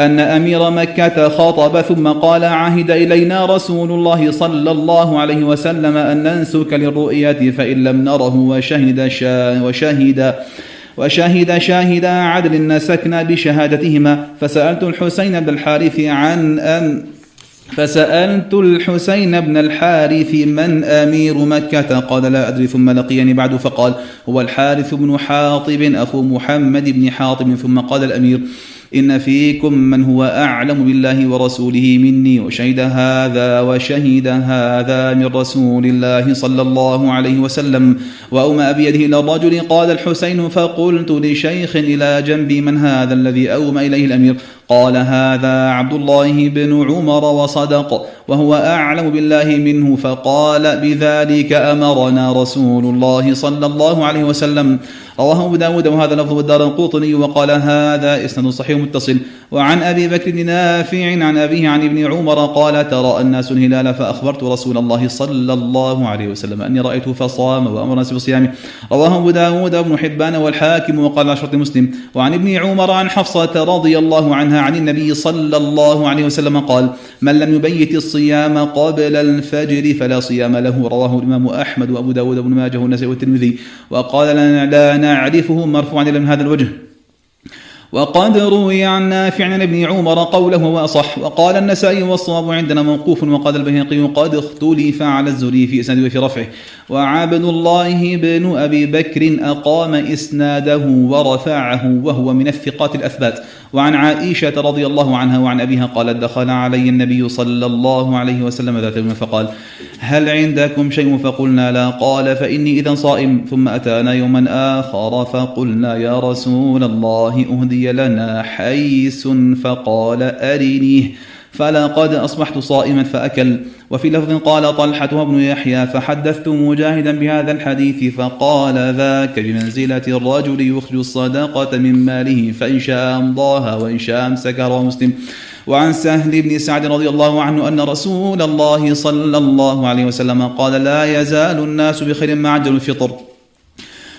أن أمير مكة خاطب ثم قال عهد إلينا رسول الله صلى الله عليه وسلم أن ننسك للرؤية فإن لم نره وشهد شا وشهد وشهد شاهد عدل نسكنا بشهادتهما. فسألت الحسين بن الحارث عن أن فسألت الحسين بن الحارث من أمير مكة؟ قال لا أدري ثم لقيني بعد فقال هو الحارث بن حاطب أخو محمد بن حاطب ثم قال الأمير إن فيكم من هو أعلم بالله ورسوله مني وشهد هذا وشهد هذا من رسول الله صلى الله عليه وسلم وأومأ بيده إلى الرجل قال الحسين فقلت لشيخ إلى جنبي من هذا الذي أومأ إليه الأمير قال هذا عبد الله بن عمر وصدق وهو أعلم بالله منه فقال بذلك أمرنا رسول الله صلى الله عليه وسلم رواه أبو داود وهذا لفظ الدار القوطني وقال هذا إسناد صحيح متصل. وعن أبي بكر بن نافع عن أبيه عن ابن عمر قال ترى الناس الهلال فأخبرت رسول الله صلى الله عليه وسلم أني رأيته فصام وأمر الناس بصيامه. رواه أبو داود وابن حبان والحاكم وقال شرط مسلم. وعن ابن عمر عن حفصة رضي الله عنها عن النبي صلى الله عليه وسلم قال من لم يبيت الصيام قبل الفجر فلا صيام له. رواه الإمام أحمد وأبو داود وابن ماجه والنسائي والترمذي. وقال لا نعرفه مرفوعا إلى من هذا الوجه. وقد روي عن نافع عن ابن عمر قوله وأصح وقال النسائي والصواب عندنا موقوف وقال البهقي قد اختلف على الزري في إسناده وفي رفعه. وعبد الله بن أبي بكر أقام إسناده ورفعه وهو من الثقات الأثبات. وعن عائشة رضي الله عنها وعن أبيها قالت دخل علي النبي صلى الله عليه وسلم ذات يوم فقال هل عندكم شيء؟ فقلنا لا. قال فإني إذا صائم. ثم أتانا يوما آخر فقلنا يا رسول الله أهدي لنا حيس فقال أرنيه فلقد أصبحت صائما فأكل. وفي لفظ قال طلحة وابن يحيى فحدثت مجاهدا بهذا الحديث فقال ذاك بمنزلة الرجل يخرج الصدقة من ماله فإن شاء أمضاها وإن شاء أمسكها مسلم. وعن سهل بن سعد رضي الله عنه أن رسول الله صلى الله عليه وسلم قال لا يزال الناس بخير ما عجل الفطر.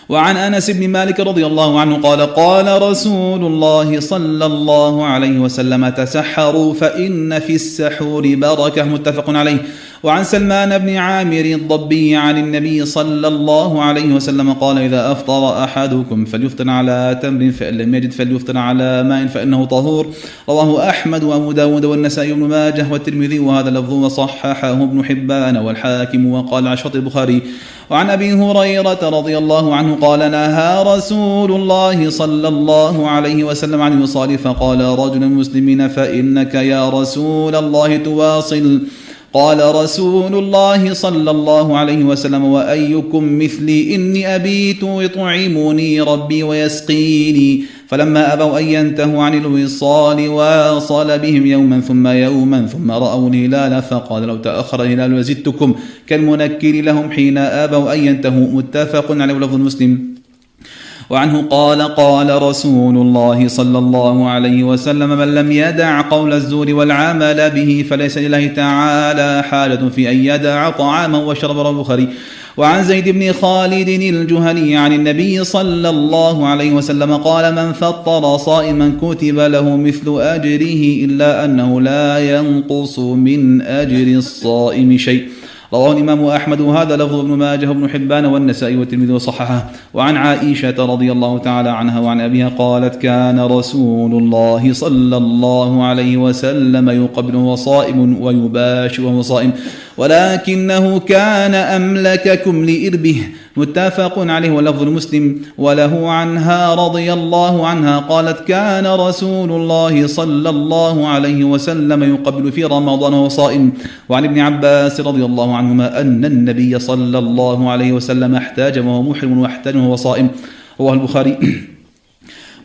وعن أنس بن مالك رضي الله عنه قال قال رسول الله صلى الله عليه وسلم تسحروا فإن في السحور بركة متفق عليه. وعن سلمان بن عامر الضبي عن النبي صلى الله عليه وسلم قال إذا أفطر أحدكم فليفطر على تمر فإن لم يجد فليفطر على ماء فإنه طهور. رواه أحمد وأبو داود والنسائي بن ماجه والترمذي وهذا لفظ وصححه ابن حبان والحاكم وقال عشرة البخاري. وعن أبي هريرة رضي الله عنه قال نهى رسول الله صلى الله عليه وسلم عن الوصال فقال رجل مسلمين فإنك يا رسول الله تواصل. قال رسول الله صلى الله عليه وسلم وأيكم مثلي؟ إني أبيت يطعمني ربي ويسقيني. فلما أبوا أن ينتهوا عن الوصال واصل بهم يوما ثم يوما ثم رأوا الهلال فقال لو تأخر الهلال لزدتكم. كالمنكر لهم حين أبوا أن ينتهوا. متفق عليه لفظ مسلم. وعنه قال قال رسول الله صلى الله عليه وسلم من لم يدع قول الزور والعمل به فليس لله تعالى حالة في أن يدع طعاما وشرب البخاري. وعن زيد بن خالد الجهني عن النبي صلى الله عليه وسلم قال من فطر صائما كتب له مثل أجره إلا أنه لا ينقص من أجر الصائم شيء. رواه الإمام أحمد. وهذا لفظ ابن ماجه وابن حبان والنسائي والترمذي وصححه. وعن عائشة رضي الله تعالى عنها وعن أبيها قالت كان رسول الله صلى الله عليه وسلم يقبل وهو صائم ويباشر وهو صائم ولكنه كان أملككم لإربه. متفق عليه ولفظ المسلم. وله عنها رضي الله عنها قالت كان رسول الله صلى الله عليه وسلم يقبل في رمضان وهو صائم وعن ابن عباس رضي الله عنهما أن النبي صلى الله عليه وسلم احتاج وهو محرم واحتاج وهو صائم. رواه البخاري.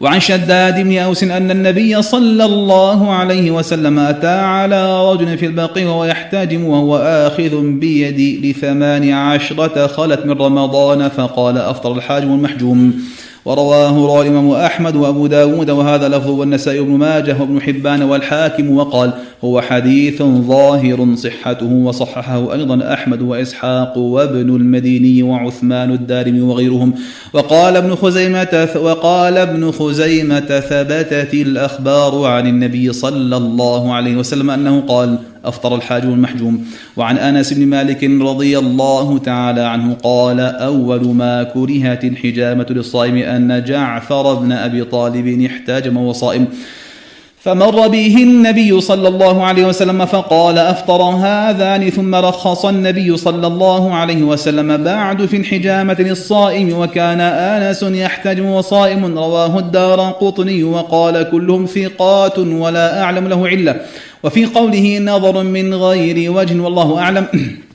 وعن شداد بن أوس أن النبي صلى الله عليه وسلم أتى على رجل في البقيع وهو يحتاجم وهو آخذ بيدي لثمان عشرة خلت من رمضان فقال أفطر الحاجم المحجوم. ورواه رواه الإمام أحمد وأبو داود وهذا لفظ والنسائي بن ماجه وابن حبان والحاكم وقال هو حديث ظاهر صحته وصححه أيضا أحمد وإسحاق وابن المديني وعثمان الدارمي وغيرهم وقال ابن خزيمة وقال ابن خزيمة ثبتت الأخبار عن النبي صلى الله عليه وسلم أنه قال أفطر الحاج المحجوم. وعن أنس بن مالك رضي الله تعالى عنه قال أول ما كرهت الحجامة للصائم أن جعفر بن أبي طالب احتاجم وصائم فمر به النبي صلى الله عليه وسلم فقال أفطر هذان ثم رخص النبي صلى الله عليه وسلم بعد في الحجامة للصائم وكان آنس يحتجم وصائم. رواه الدار قطني وقال كلهم ثقات ولا أعلم له علة. وفي قوله نظر من غير وجه والله أعلم.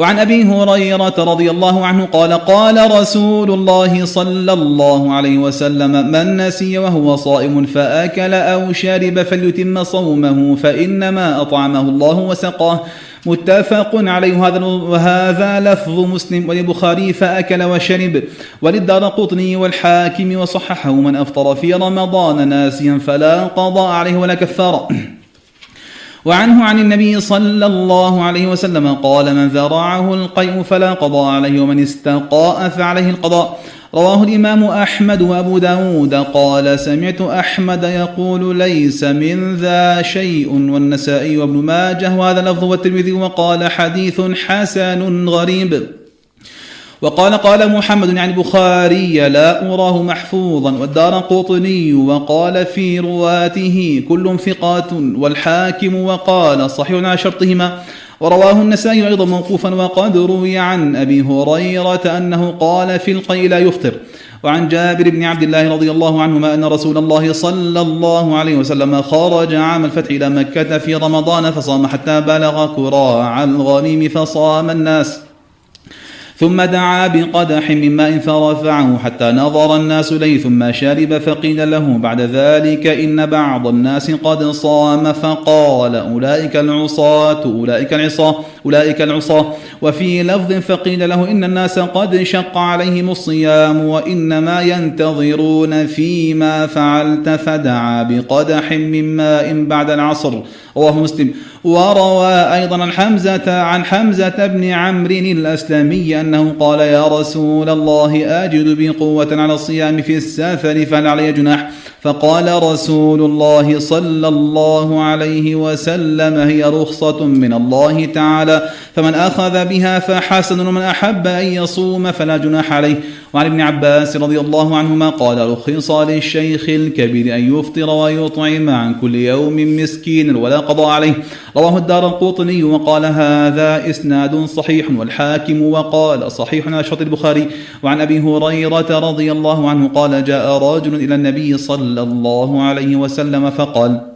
وعن أبي هريرة رضي الله عنه قال قال رسول الله صلى الله عليه وسلم من نسي وهو صائم فأكل أو شرب فليتم صومه فإنما أطعمه الله وسقاه. متفق عليه. هذا وهذا لفظ مسلم وللبخاري فأكل وشرب. وللدار قطني والحاكم وصححه من أفطر في رمضان ناسيا فلا قضاء عليه ولا كفارة. وعنه عن النبي صلى الله عليه وسلم قال من ذرعه القيء فلا قضاء عليه ومن استقاء فعليه القضاء. رواه الإمام أحمد وأبو داود قال سمعت أحمد يقول ليس من ذا شيء والنسائي وابن ماجه وهذا لفظ والترمذي وقال حديث حسن غريب. وقال قال محمد يعني البخاري لا أراه محفوظا والدار قطني وقال في رواته كل ثقات والحاكم وقال صحيح على شرطهما. ورواه النسائي أيضا موقوفا وقد روي عن أبي هريرة أنه قال في القي لا يفطر. وعن جابر بن عبد الله رضي الله عنهما أن رسول الله صلى الله عليه وسلم خرج عام الفتح إلى مكة في رمضان فصام حتى بلغ كراع الغنيم فصام الناس. ثم دعا بقدح من ماء فرفعه حتى نظر الناس إليه ثم شرب فقيل له بعد ذلك إن بعض الناس قد صام فقال أولئك العصاة أولئك العصاة أولئك العصاة. وفي لفظ فقيل له إن الناس قد شق عليهم الصيام وإنما ينتظرون فيما فعلت فدعا بقدح من ماء بعد العصر. رواه مسلم. وروى أيضا عن حمزة عن حمزة بن عمرو الأسلمي أنه قال يا رسول الله أجد بقوة على الصيام في السفر فهل علي جناح. فقال رسول الله صلى الله عليه وسلم هي رخصة من الله تعالى فمن أخذ بها فحسن ومن أحب أن يصوم فلا جناح عليه. وعن ابن عباس رضي الله عنهما قال رخص للشيخ الكبير أن يفطر ويطعم عن كل يوم مسكين ولا قضاء عليه. رواه الدار القوطني وقال هذا إسناد صحيح والحاكم وقال صحيح على شرط البخاري. وعن أبي هريرة رضي الله عنه قال جاء رجل إلى النبي صلى الله عليه وسلم فقال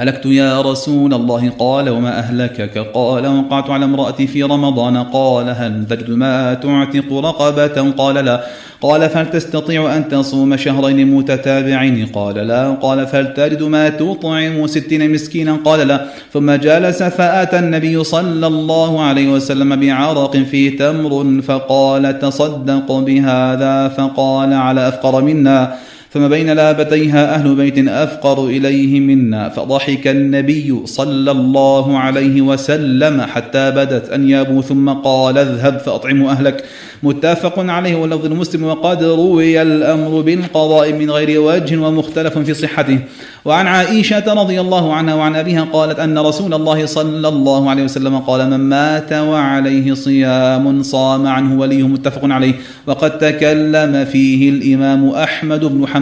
هلكت يا رسول الله؟ قال وما أهلكك؟ قال وقعت على امرأتي في رمضان. قال هل تجد ما تعتق رقبة؟ قال لا. قال فهل تستطيع أن تصوم شهرين متتابعين؟ قال لا. قال فهل تجد ما تطعم ستين مسكينا؟ قال لا. ثم جلس فأتى النبي صلى الله عليه وسلم بعرق فيه تمر فقال تصدق بهذا؟ فقال على أفقر منا. ثم بين لابتيها أهل بيت أفقر إليه منا فضحك النبي صلى الله عليه وسلم حتى بدت أنيابه ثم قال اذهب فأطعموا أهلك. متفق عليه واللفظ المسلم وقد روي الأمر بالقضاء من غير وجه ومختلف في صحته. وعن عائشة رضي الله عنها وعن أبيها قالت أن رسول الله صلى الله عليه وسلم قال من مات وعليه صيام صام عنه وليه متفق عليه. وقد تكلم فيه الإمام أحمد بن حنبل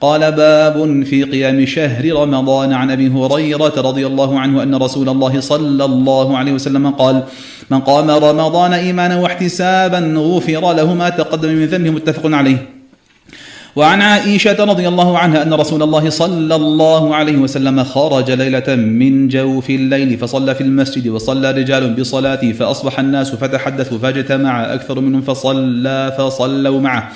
قال باب في قيام شهر رمضان عن أبي هريرة رضي الله عنه أن رسول الله صلى الله عليه وسلم قال من قام رمضان إيمانا واحتسابا غفر له ما تقدم من ذنبه. متفق عليه. وعن عائشة رضي الله عنها أن رسول الله صلى الله عليه وسلم خرج ليلة من جوف الليل فصلى في المسجد وصلى رجال بصلاته فأصبح الناس فتحدثوا فاجتمع أكثر منهم فصلى فصلوا معه.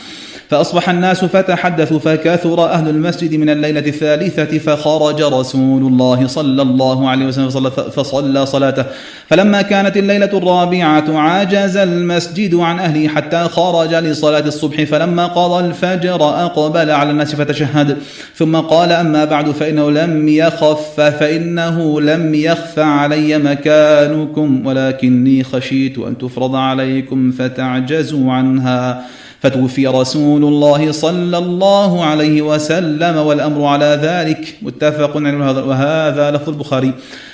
فأصبح الناس فتحدثوا فكثر أهل المسجد من الليلة الثالثة فخرج رسول الله صلى الله عليه وسلم فصلى صلاته. فلما كانت الليلة الرابعة عجز المسجد عن أهله حتى خرج لصلاة الصبح فلما قضى الفجر أقبل على الناس فتشهد. ثم قال أما بعد فإنه لم يخف فإنه لم يخف علي مكانكم ولكني خشيت أن تفرض عليكم فتعجزوا عنها. فتوفي رسول الله صلى الله عليه وسلم والأمر على ذلك. متفق عليه وهذا لفظ البخاري.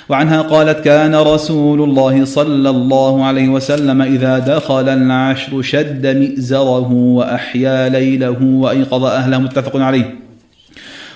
وعنها قالت كان رسول الله صلى الله عليه وسلم إذا دخل العشر شد مئزره وأحيا ليله وأيقظ أهله. متفق عليه.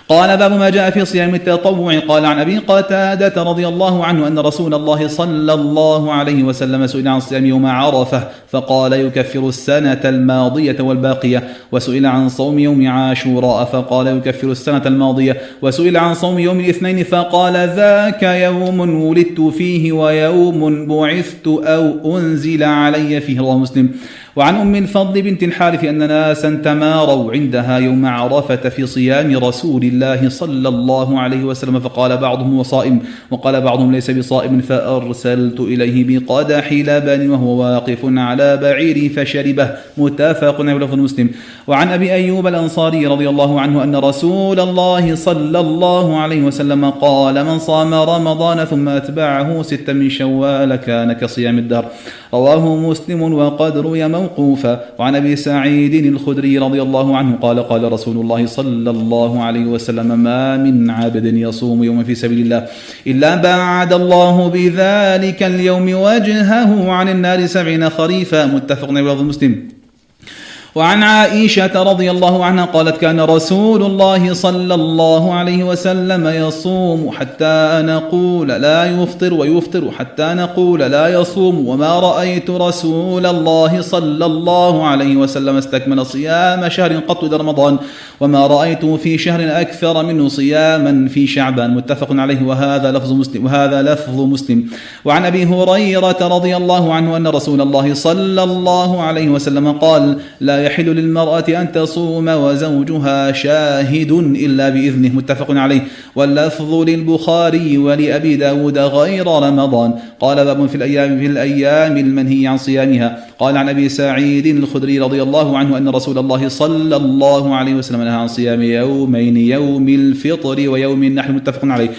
قال باب ما جاء في صيام التطوع. قال عن أبي قتادة رضي الله عنه أن رسول الله صلى الله عليه وسلم سئل عن صيام يوم عرفة فقال يكفر السنة الماضية والباقية. وسئل عن صوم يوم عاشوراء فقال يكفر السنة الماضية. وسئل عن صوم يوم الاثنين فقال ذاك يوم ولدت فيه ويوم بعثت أو أنزل علي فيه. رواه مسلم. وعن أم الفضل بنت الحارث أن ناسا تماروا عندها يوم عرفة في صيام رسول الله صلى الله عليه وسلم فقال بعضهم وصائم وقال بعضهم ليس بصائم فأرسلت إليه بقدح لبن وهو واقف على بعيري فشربه. متافق عليه لفظ مسلم. وعن أبي أيوب الأنصاري رضي الله عنه أن رسول الله صلى الله عليه وسلم قال من صام رمضان ثم أتبعه ستا من شوال كان كصيام الدهر رواه مسلم وقد روي موقوفا. وعن أبي سعيد الخدري رضي الله عنه قال قال رسول الله صلى الله عليه وسلم ما من عبد يصوم يوما في سبيل الله إلا بعد الله بذلك اليوم وجهه عن النار سبعين خريفا. متفق عليه مسلم. وعن عائشة رضي الله عنها قالت كان رسول الله صلى الله عليه وسلم يصوم حتى نقول لا يفطر ويفطر حتى نقول لا يصوم. وما رأيت رسول الله صلى الله عليه وسلم استكمل صيام شهر قط إلى رمضان. وما رأيت في شهر أكثر منه صياما في شعبان. متفق عليه. وهذا لفظ مسلم. وهذا لفظ مسلم. وعن أبي هريرة رضي الله عنه أن رسول الله صلى الله عليه وسلم قال لا يحل للمرأة أن تصوم وزوجها شاهد إلا بإذنه متفق عليه. واللفظ للبخاري ولأبي داود غير رمضان. قال باب في الأيام في الأيام المنهي عن صيامها. قال عن أبي سعيد الخدري رضي الله عنه أن رسول الله صلى الله عليه وسلم نهى عن صيام يومين يوم الفطر ويوم النحر متفق عليه.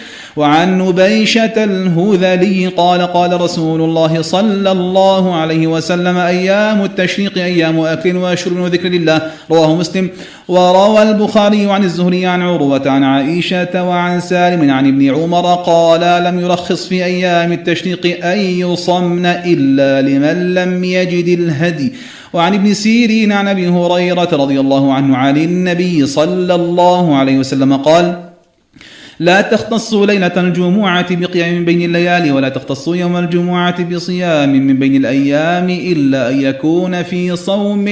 وعن نبيشة الهذلي قال قال رسول الله صلى الله عليه وسلم أيام التشريق أيام أكل وشرب وذكر لله. رواه مسلم. وروى البخاري عن الزهري عن عروة عن عائشة وعن سالم عن ابن عمر قال لم يرخص في أيام التشريق أن يصمن إلا لمن لم يجد الهدي. وعن ابن سيرين عن أبي هريرة رضي الله عنه عن النبي صلى الله عليه وسلم قال لا تختصوا ليلة الجمعة بقيام من بين الليالي ولا تختصوا يوم الجمعة بصيام من بين الأيام إلا أن يكون في صوم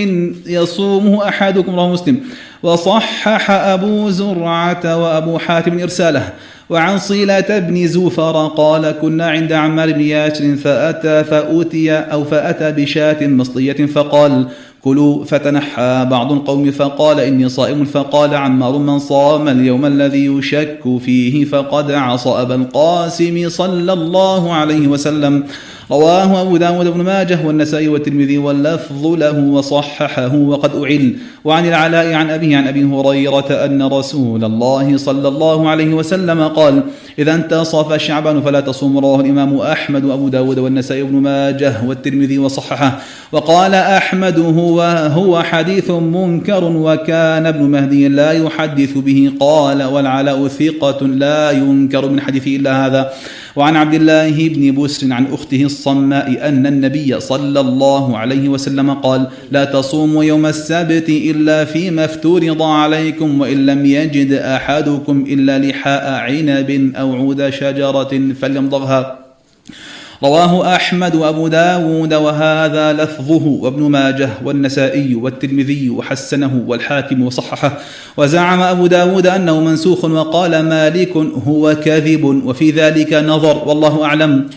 يصومه أحدكم رواه مسلم. وصحح أبو زرعة وأبو حاتم إرساله وعن صلة بن زوفر قال كنا عند عمار بن ياسر فأتى فأتي أو فأتى بشاة مصلية فقال كلوا فتنحى بعض القوم فقال إني صائم فقال عمار من صام اليوم الذي يشك فيه فقد عصى أبا القاسم صلى الله عليه وسلم رواه أبو داود بن ماجه والنسائي والترمذي واللفظ له وصححه وقد أعل. وعن العلاء عن أبيه عن أبي هريرة أن رسول الله صلى الله عليه وسلم قال إذا انتصف شعبان فلا تصوم. رواه الإمام أحمد وأبو داود والنسائي بن ماجه والترمذي وصححه. وقال أحمد هو هو حديث منكر وكان ابن مهدي لا يحدث به. قال والعلاء ثقة لا ينكر من حديثه إلا هذا. وعن عبد الله بن بسر عن أخته الصماء أن النبي صلى الله عليه وسلم قال لا تصوموا يوم السبت إلا فيما افترض عليكم وإن لم يجد أحدكم إلا لحاء عنب أو عود شجرة فليمضغها. رواه أحمد وأبو داود وهذا لفظه وابن ماجه والنسائي والترمذي وحسنه والحاكم وصححه. وزعم أبو داود أنه منسوخ وقال مالك هو كذب وفي ذلك نظر والله أعلم.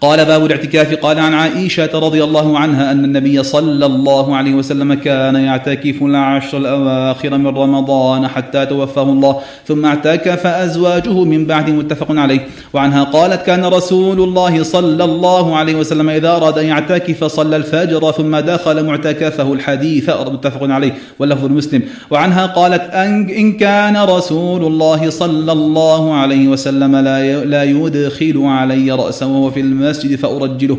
قال باب الاعتكاف. قال عن عائشة رضي الله عنها أن النبي صلى الله عليه وسلم كان يعتكف العشر الأواخر من رمضان حتى توفاه الله ثم اعتكف أزواجه من بعد متفق عليه. وعنها قالت كان رسول الله صلى الله عليه وسلم إذا أراد أن يعتكف صلى الفجر ثم دخل معتكفه الحديث. متفق عليه واللفظ المسلم وعنها قالت إن كان رسول الله صلى الله عليه وسلم لا يدخل علي رأسه وهو في المسجد المسجد فأرجله.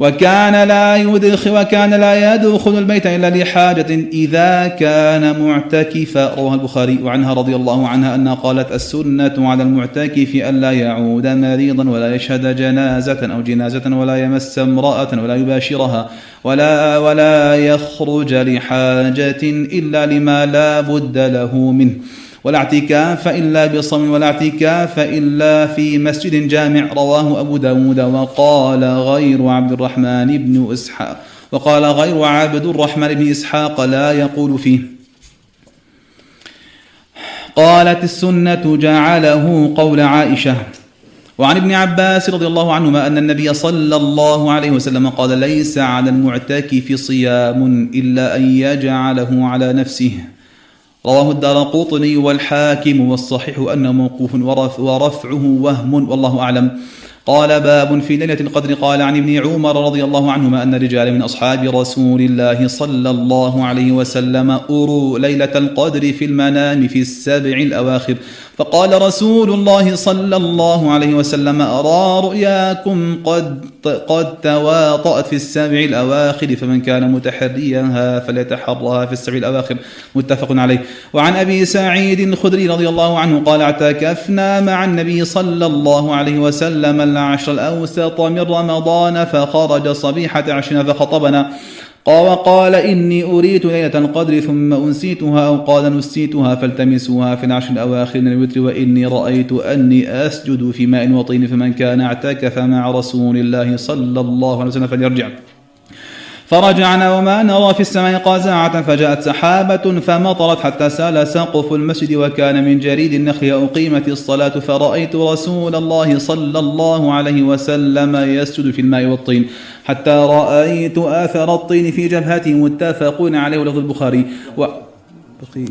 وكان لا يدخل وكان لا يدخل البيت إلا لحاجة إذا كان معتكفا رواه البخاري وعنها رضي الله عنها أنها قالت السنة على المعتكف ألا يعود مريضا ولا يشهد جنازة أو جنازة ولا يمس امرأة ولا يباشرها ولا ولا يخرج لحاجة إلا لما لا بد له منه. ولا اعتكاف إلا بصوم ولا اعتكاف إلا في مسجد جامع رواه أبو داود وقال غير عبد الرحمن بن إسحاق وقال غير عبد الرحمن بن إسحاق لا يقول فيه. قالت السنة جعله قول عائشة وعن ابن عباس رضي الله عنهما أن النبي صلى الله عليه وسلم قال ليس على المعتكف صيام إلا أن يجعله على نفسه. رواه الدار والحاكم والصحيح أنه موقوف ورفعه وهم والله أعلم. قال باب في ليلة القدر. قال عن ابن عمر رضي الله عنهما أن رجال من أصحاب رسول الله صلى الله عليه وسلم أروا ليلة القدر في المنام في السبع الأواخر. فقال رسول الله صلى الله عليه وسلم أرى رؤياكم قد قد تواطأت في السبع الأواخر فمن كان متحريها فليتحرها في السبع الأواخر. متفق عليه. وعن أبي سعيد الخدري رضي الله عنه قال اعتكفنا مع النبي صلى الله عليه وسلم العشر الأوسط من رمضان فخرج صبيحة عشرين فخطبنا. وقال إني أريت ليلة القدر ثم أنسيتها أو قال نسيتها فالتمسوها في العشر الأواخر من الوتر وإني رأيت أني أسجد في ماء وطين فمن كان اعتكف مع رسول الله صلى الله عليه وسلم فليرجع. فرجعنا وما نرى في السماء قزاعة فجاءت سحابة فمطرت حتى سال سقف المسجد وكان من جريد النخل أقيمت الصلاة فرأيت رسول الله صلى الله عليه وسلم يسجد في الماء والطين. حتى رأيت آثر الطين في جبهته متفقون عليه لفظ البخاري. و... بقي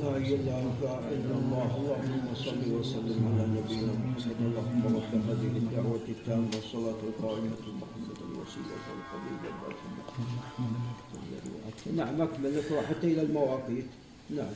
لا اله إلا الله اللهم صل وسلم على نبينا محمد. اللهم رب هذه الدعوة التامة والصلاه القائمه محمد الوسيله والفضيله نعم أكمل حتى إلى المواقيت. نعم.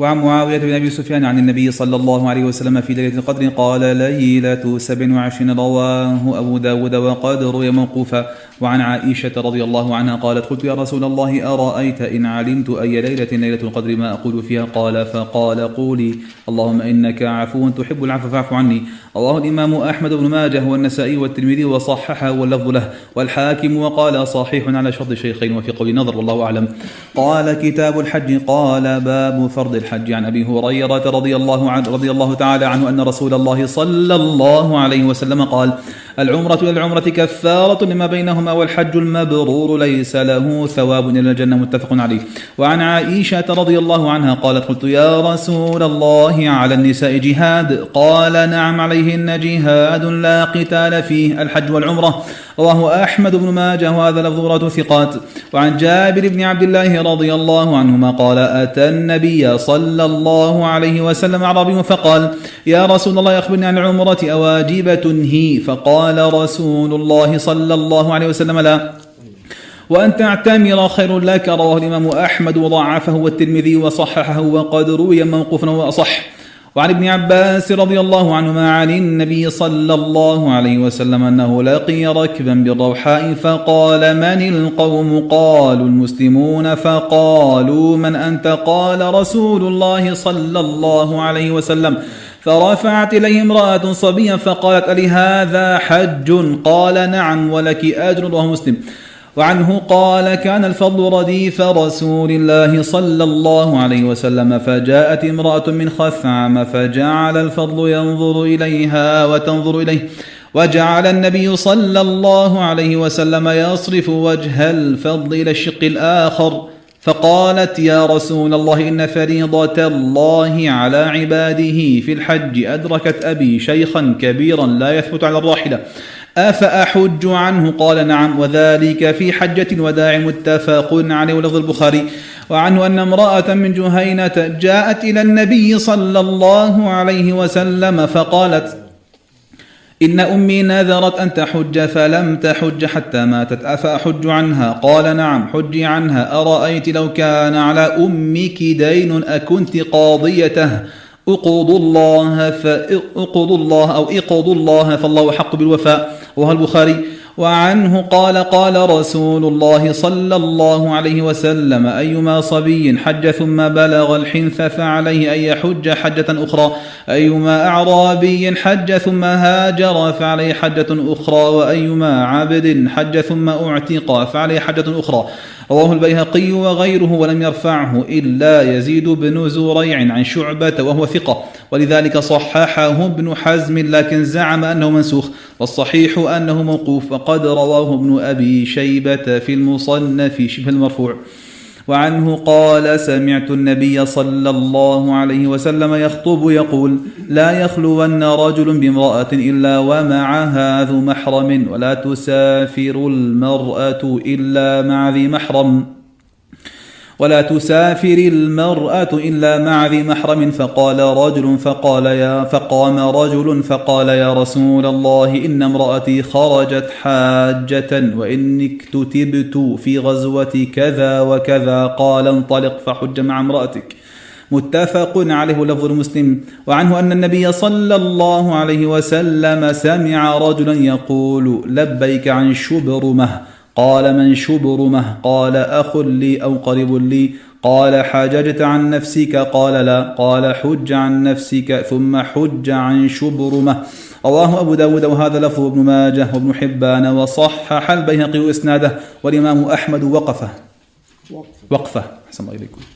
وعن معاوية بن أبي سفيان عن النبي صلى الله عليه وسلم في ليلة القدر قال ليلة سبع وعشرين رواه أبو داود وقد روي موقوفا وعن عائشة رضي الله عنها قالت قلت يا رسول الله أرأيت إن علمت أي ليلة ليلة القدر ما أقول فيها؟ قال فقال قولي اللهم إنك عفو تحب العفو فاعف عني. رواه الإمام أحمد بن ماجه والنسائي والترمذي وصححه واللفظ له. والحاكم وقال صحيح على شرط الشيخين وفي قول نظر والله أعلم. قال كتاب الحج قال باب فرض الحج. عن أبي هريرة رضي الله عنه رضي الله تعالى عنه أن رسول الله صلى الله عليه وسلم قال العمرة إلى العمرة كفارة لما بينهما والحج المبرور ليس له ثواب إلى الجنة متفق عليه. وعن عائشة رضي الله عنها قالت قلت يا رسول الله على النساء جهاد. قال نعم عليهن جهاد لا قتال فيه الحج والعمرة. رواه أحمد بن ماجه وهذا لفظ ثقات. وعن جابر بن عبد الله رضي الله عنهما قال أتى النبي صلى الله عليه وسلم أعرابي فقال يا رسول الله أخبرني عن العمرة أواجبة هي؟ فقال رسول الله صلى الله عليه وسلم لا. وأن تعتمر خير لك رواه الإمام أحمد وضعفه والترمذي وصححه وقد روي موقوفا وأصح. وعن ابن عباس رضي الله عنهما عن النبي صلى الله عليه وسلم أنه لقي ركبا بالروحاء فقال من القوم؟ قالوا المسلمون. فقالوا من أنت؟ قال رسول الله صلى الله عليه وسلم. فرفعت إليه امرأة صبيا فقالت ألي هذا حج؟ قال نعم ولك أجر رواه مسلم. وعنه قال كان الفضل رديف رسول الله صلى الله عليه وسلم فجاءت امرأة من خثعم فجعل الفضل ينظر إليها وتنظر إليه وجعل النبي صلى الله عليه وسلم يصرف وجه الفضل إلى الشق الآخر. فقالت يا رسول الله إن فريضة الله على عباده في الحج أدركت أبي شيخا كبيرا لا يثبت على الراحلة. أفأحج عنه؟ قال نعم. وذلك في حجة الوداع متفق عليه ولفظ البخاري. وعنه أن امرأة من جهينة جاءت إلى النبي صلى الله عليه وسلم فقالت إن أمي نذرت أن تحج فلم تحج حتى ماتت. أفأحج عنها؟ قال نعم حجي عنها. أرأيت لو كان على أمك دين؟ أكنت قاضيته. اقضوا الله الله أو اقضوا الله فالله حق بالوفاء. وهو البخاري. وعنه قال قال رسول الله صلى الله عليه وسلم أيما صبي حج ثم بلغ الحنث فعليه أن يحج حجة أخرى أيما أعرابي حج ثم هاجر فعليه حجة أخرى وأيما عبد حج ثم أعتق فعليه حجة أخرى. رواه البيهقي وغيره ولم يرفعه إلا يزيد بن زريع عن شعبة وهو ثقة. ولذلك صححه ابن حزم لكن زعم أنه منسوخ. والصحيح أنه موقوف. وقد رواه ابن أبي شيبة في المصنف شبه المرفوع. وعنه قال سمعت النبي صلى الله عليه وسلم يخطب يقول لا يخلون رجل بامرأة إلا ومعها ذو محرم ولا تسافر المرأة إلا مع ذي محرم. ولا تسافر المرأة إلا مع ذي محرم فقال رجل فقال يا فقام رجل فقال يا رسول الله إن امرأتي خرجت حاجة وإني اكتتبت في غزوة كذا وكذا. قال انطلق فحج مع امرأتك. متفق عليه لفظ المسلم. وعنه أن النبي صلى الله عليه وسلم سمع رجلا يقول لبيك عن شبرمه قال من شبرمه قال أخ لي أو قريب لي. قال حججت عن نفسك. قال لا. قال حج عن نفسك. ثم حج عن شبرمه رواه أبو داود وهذا لفظ ابن ماجه وابن حبان وصحح البيهقي إسناده والإمام أحمد وقفه. وقفه. أحسن الله إليكم.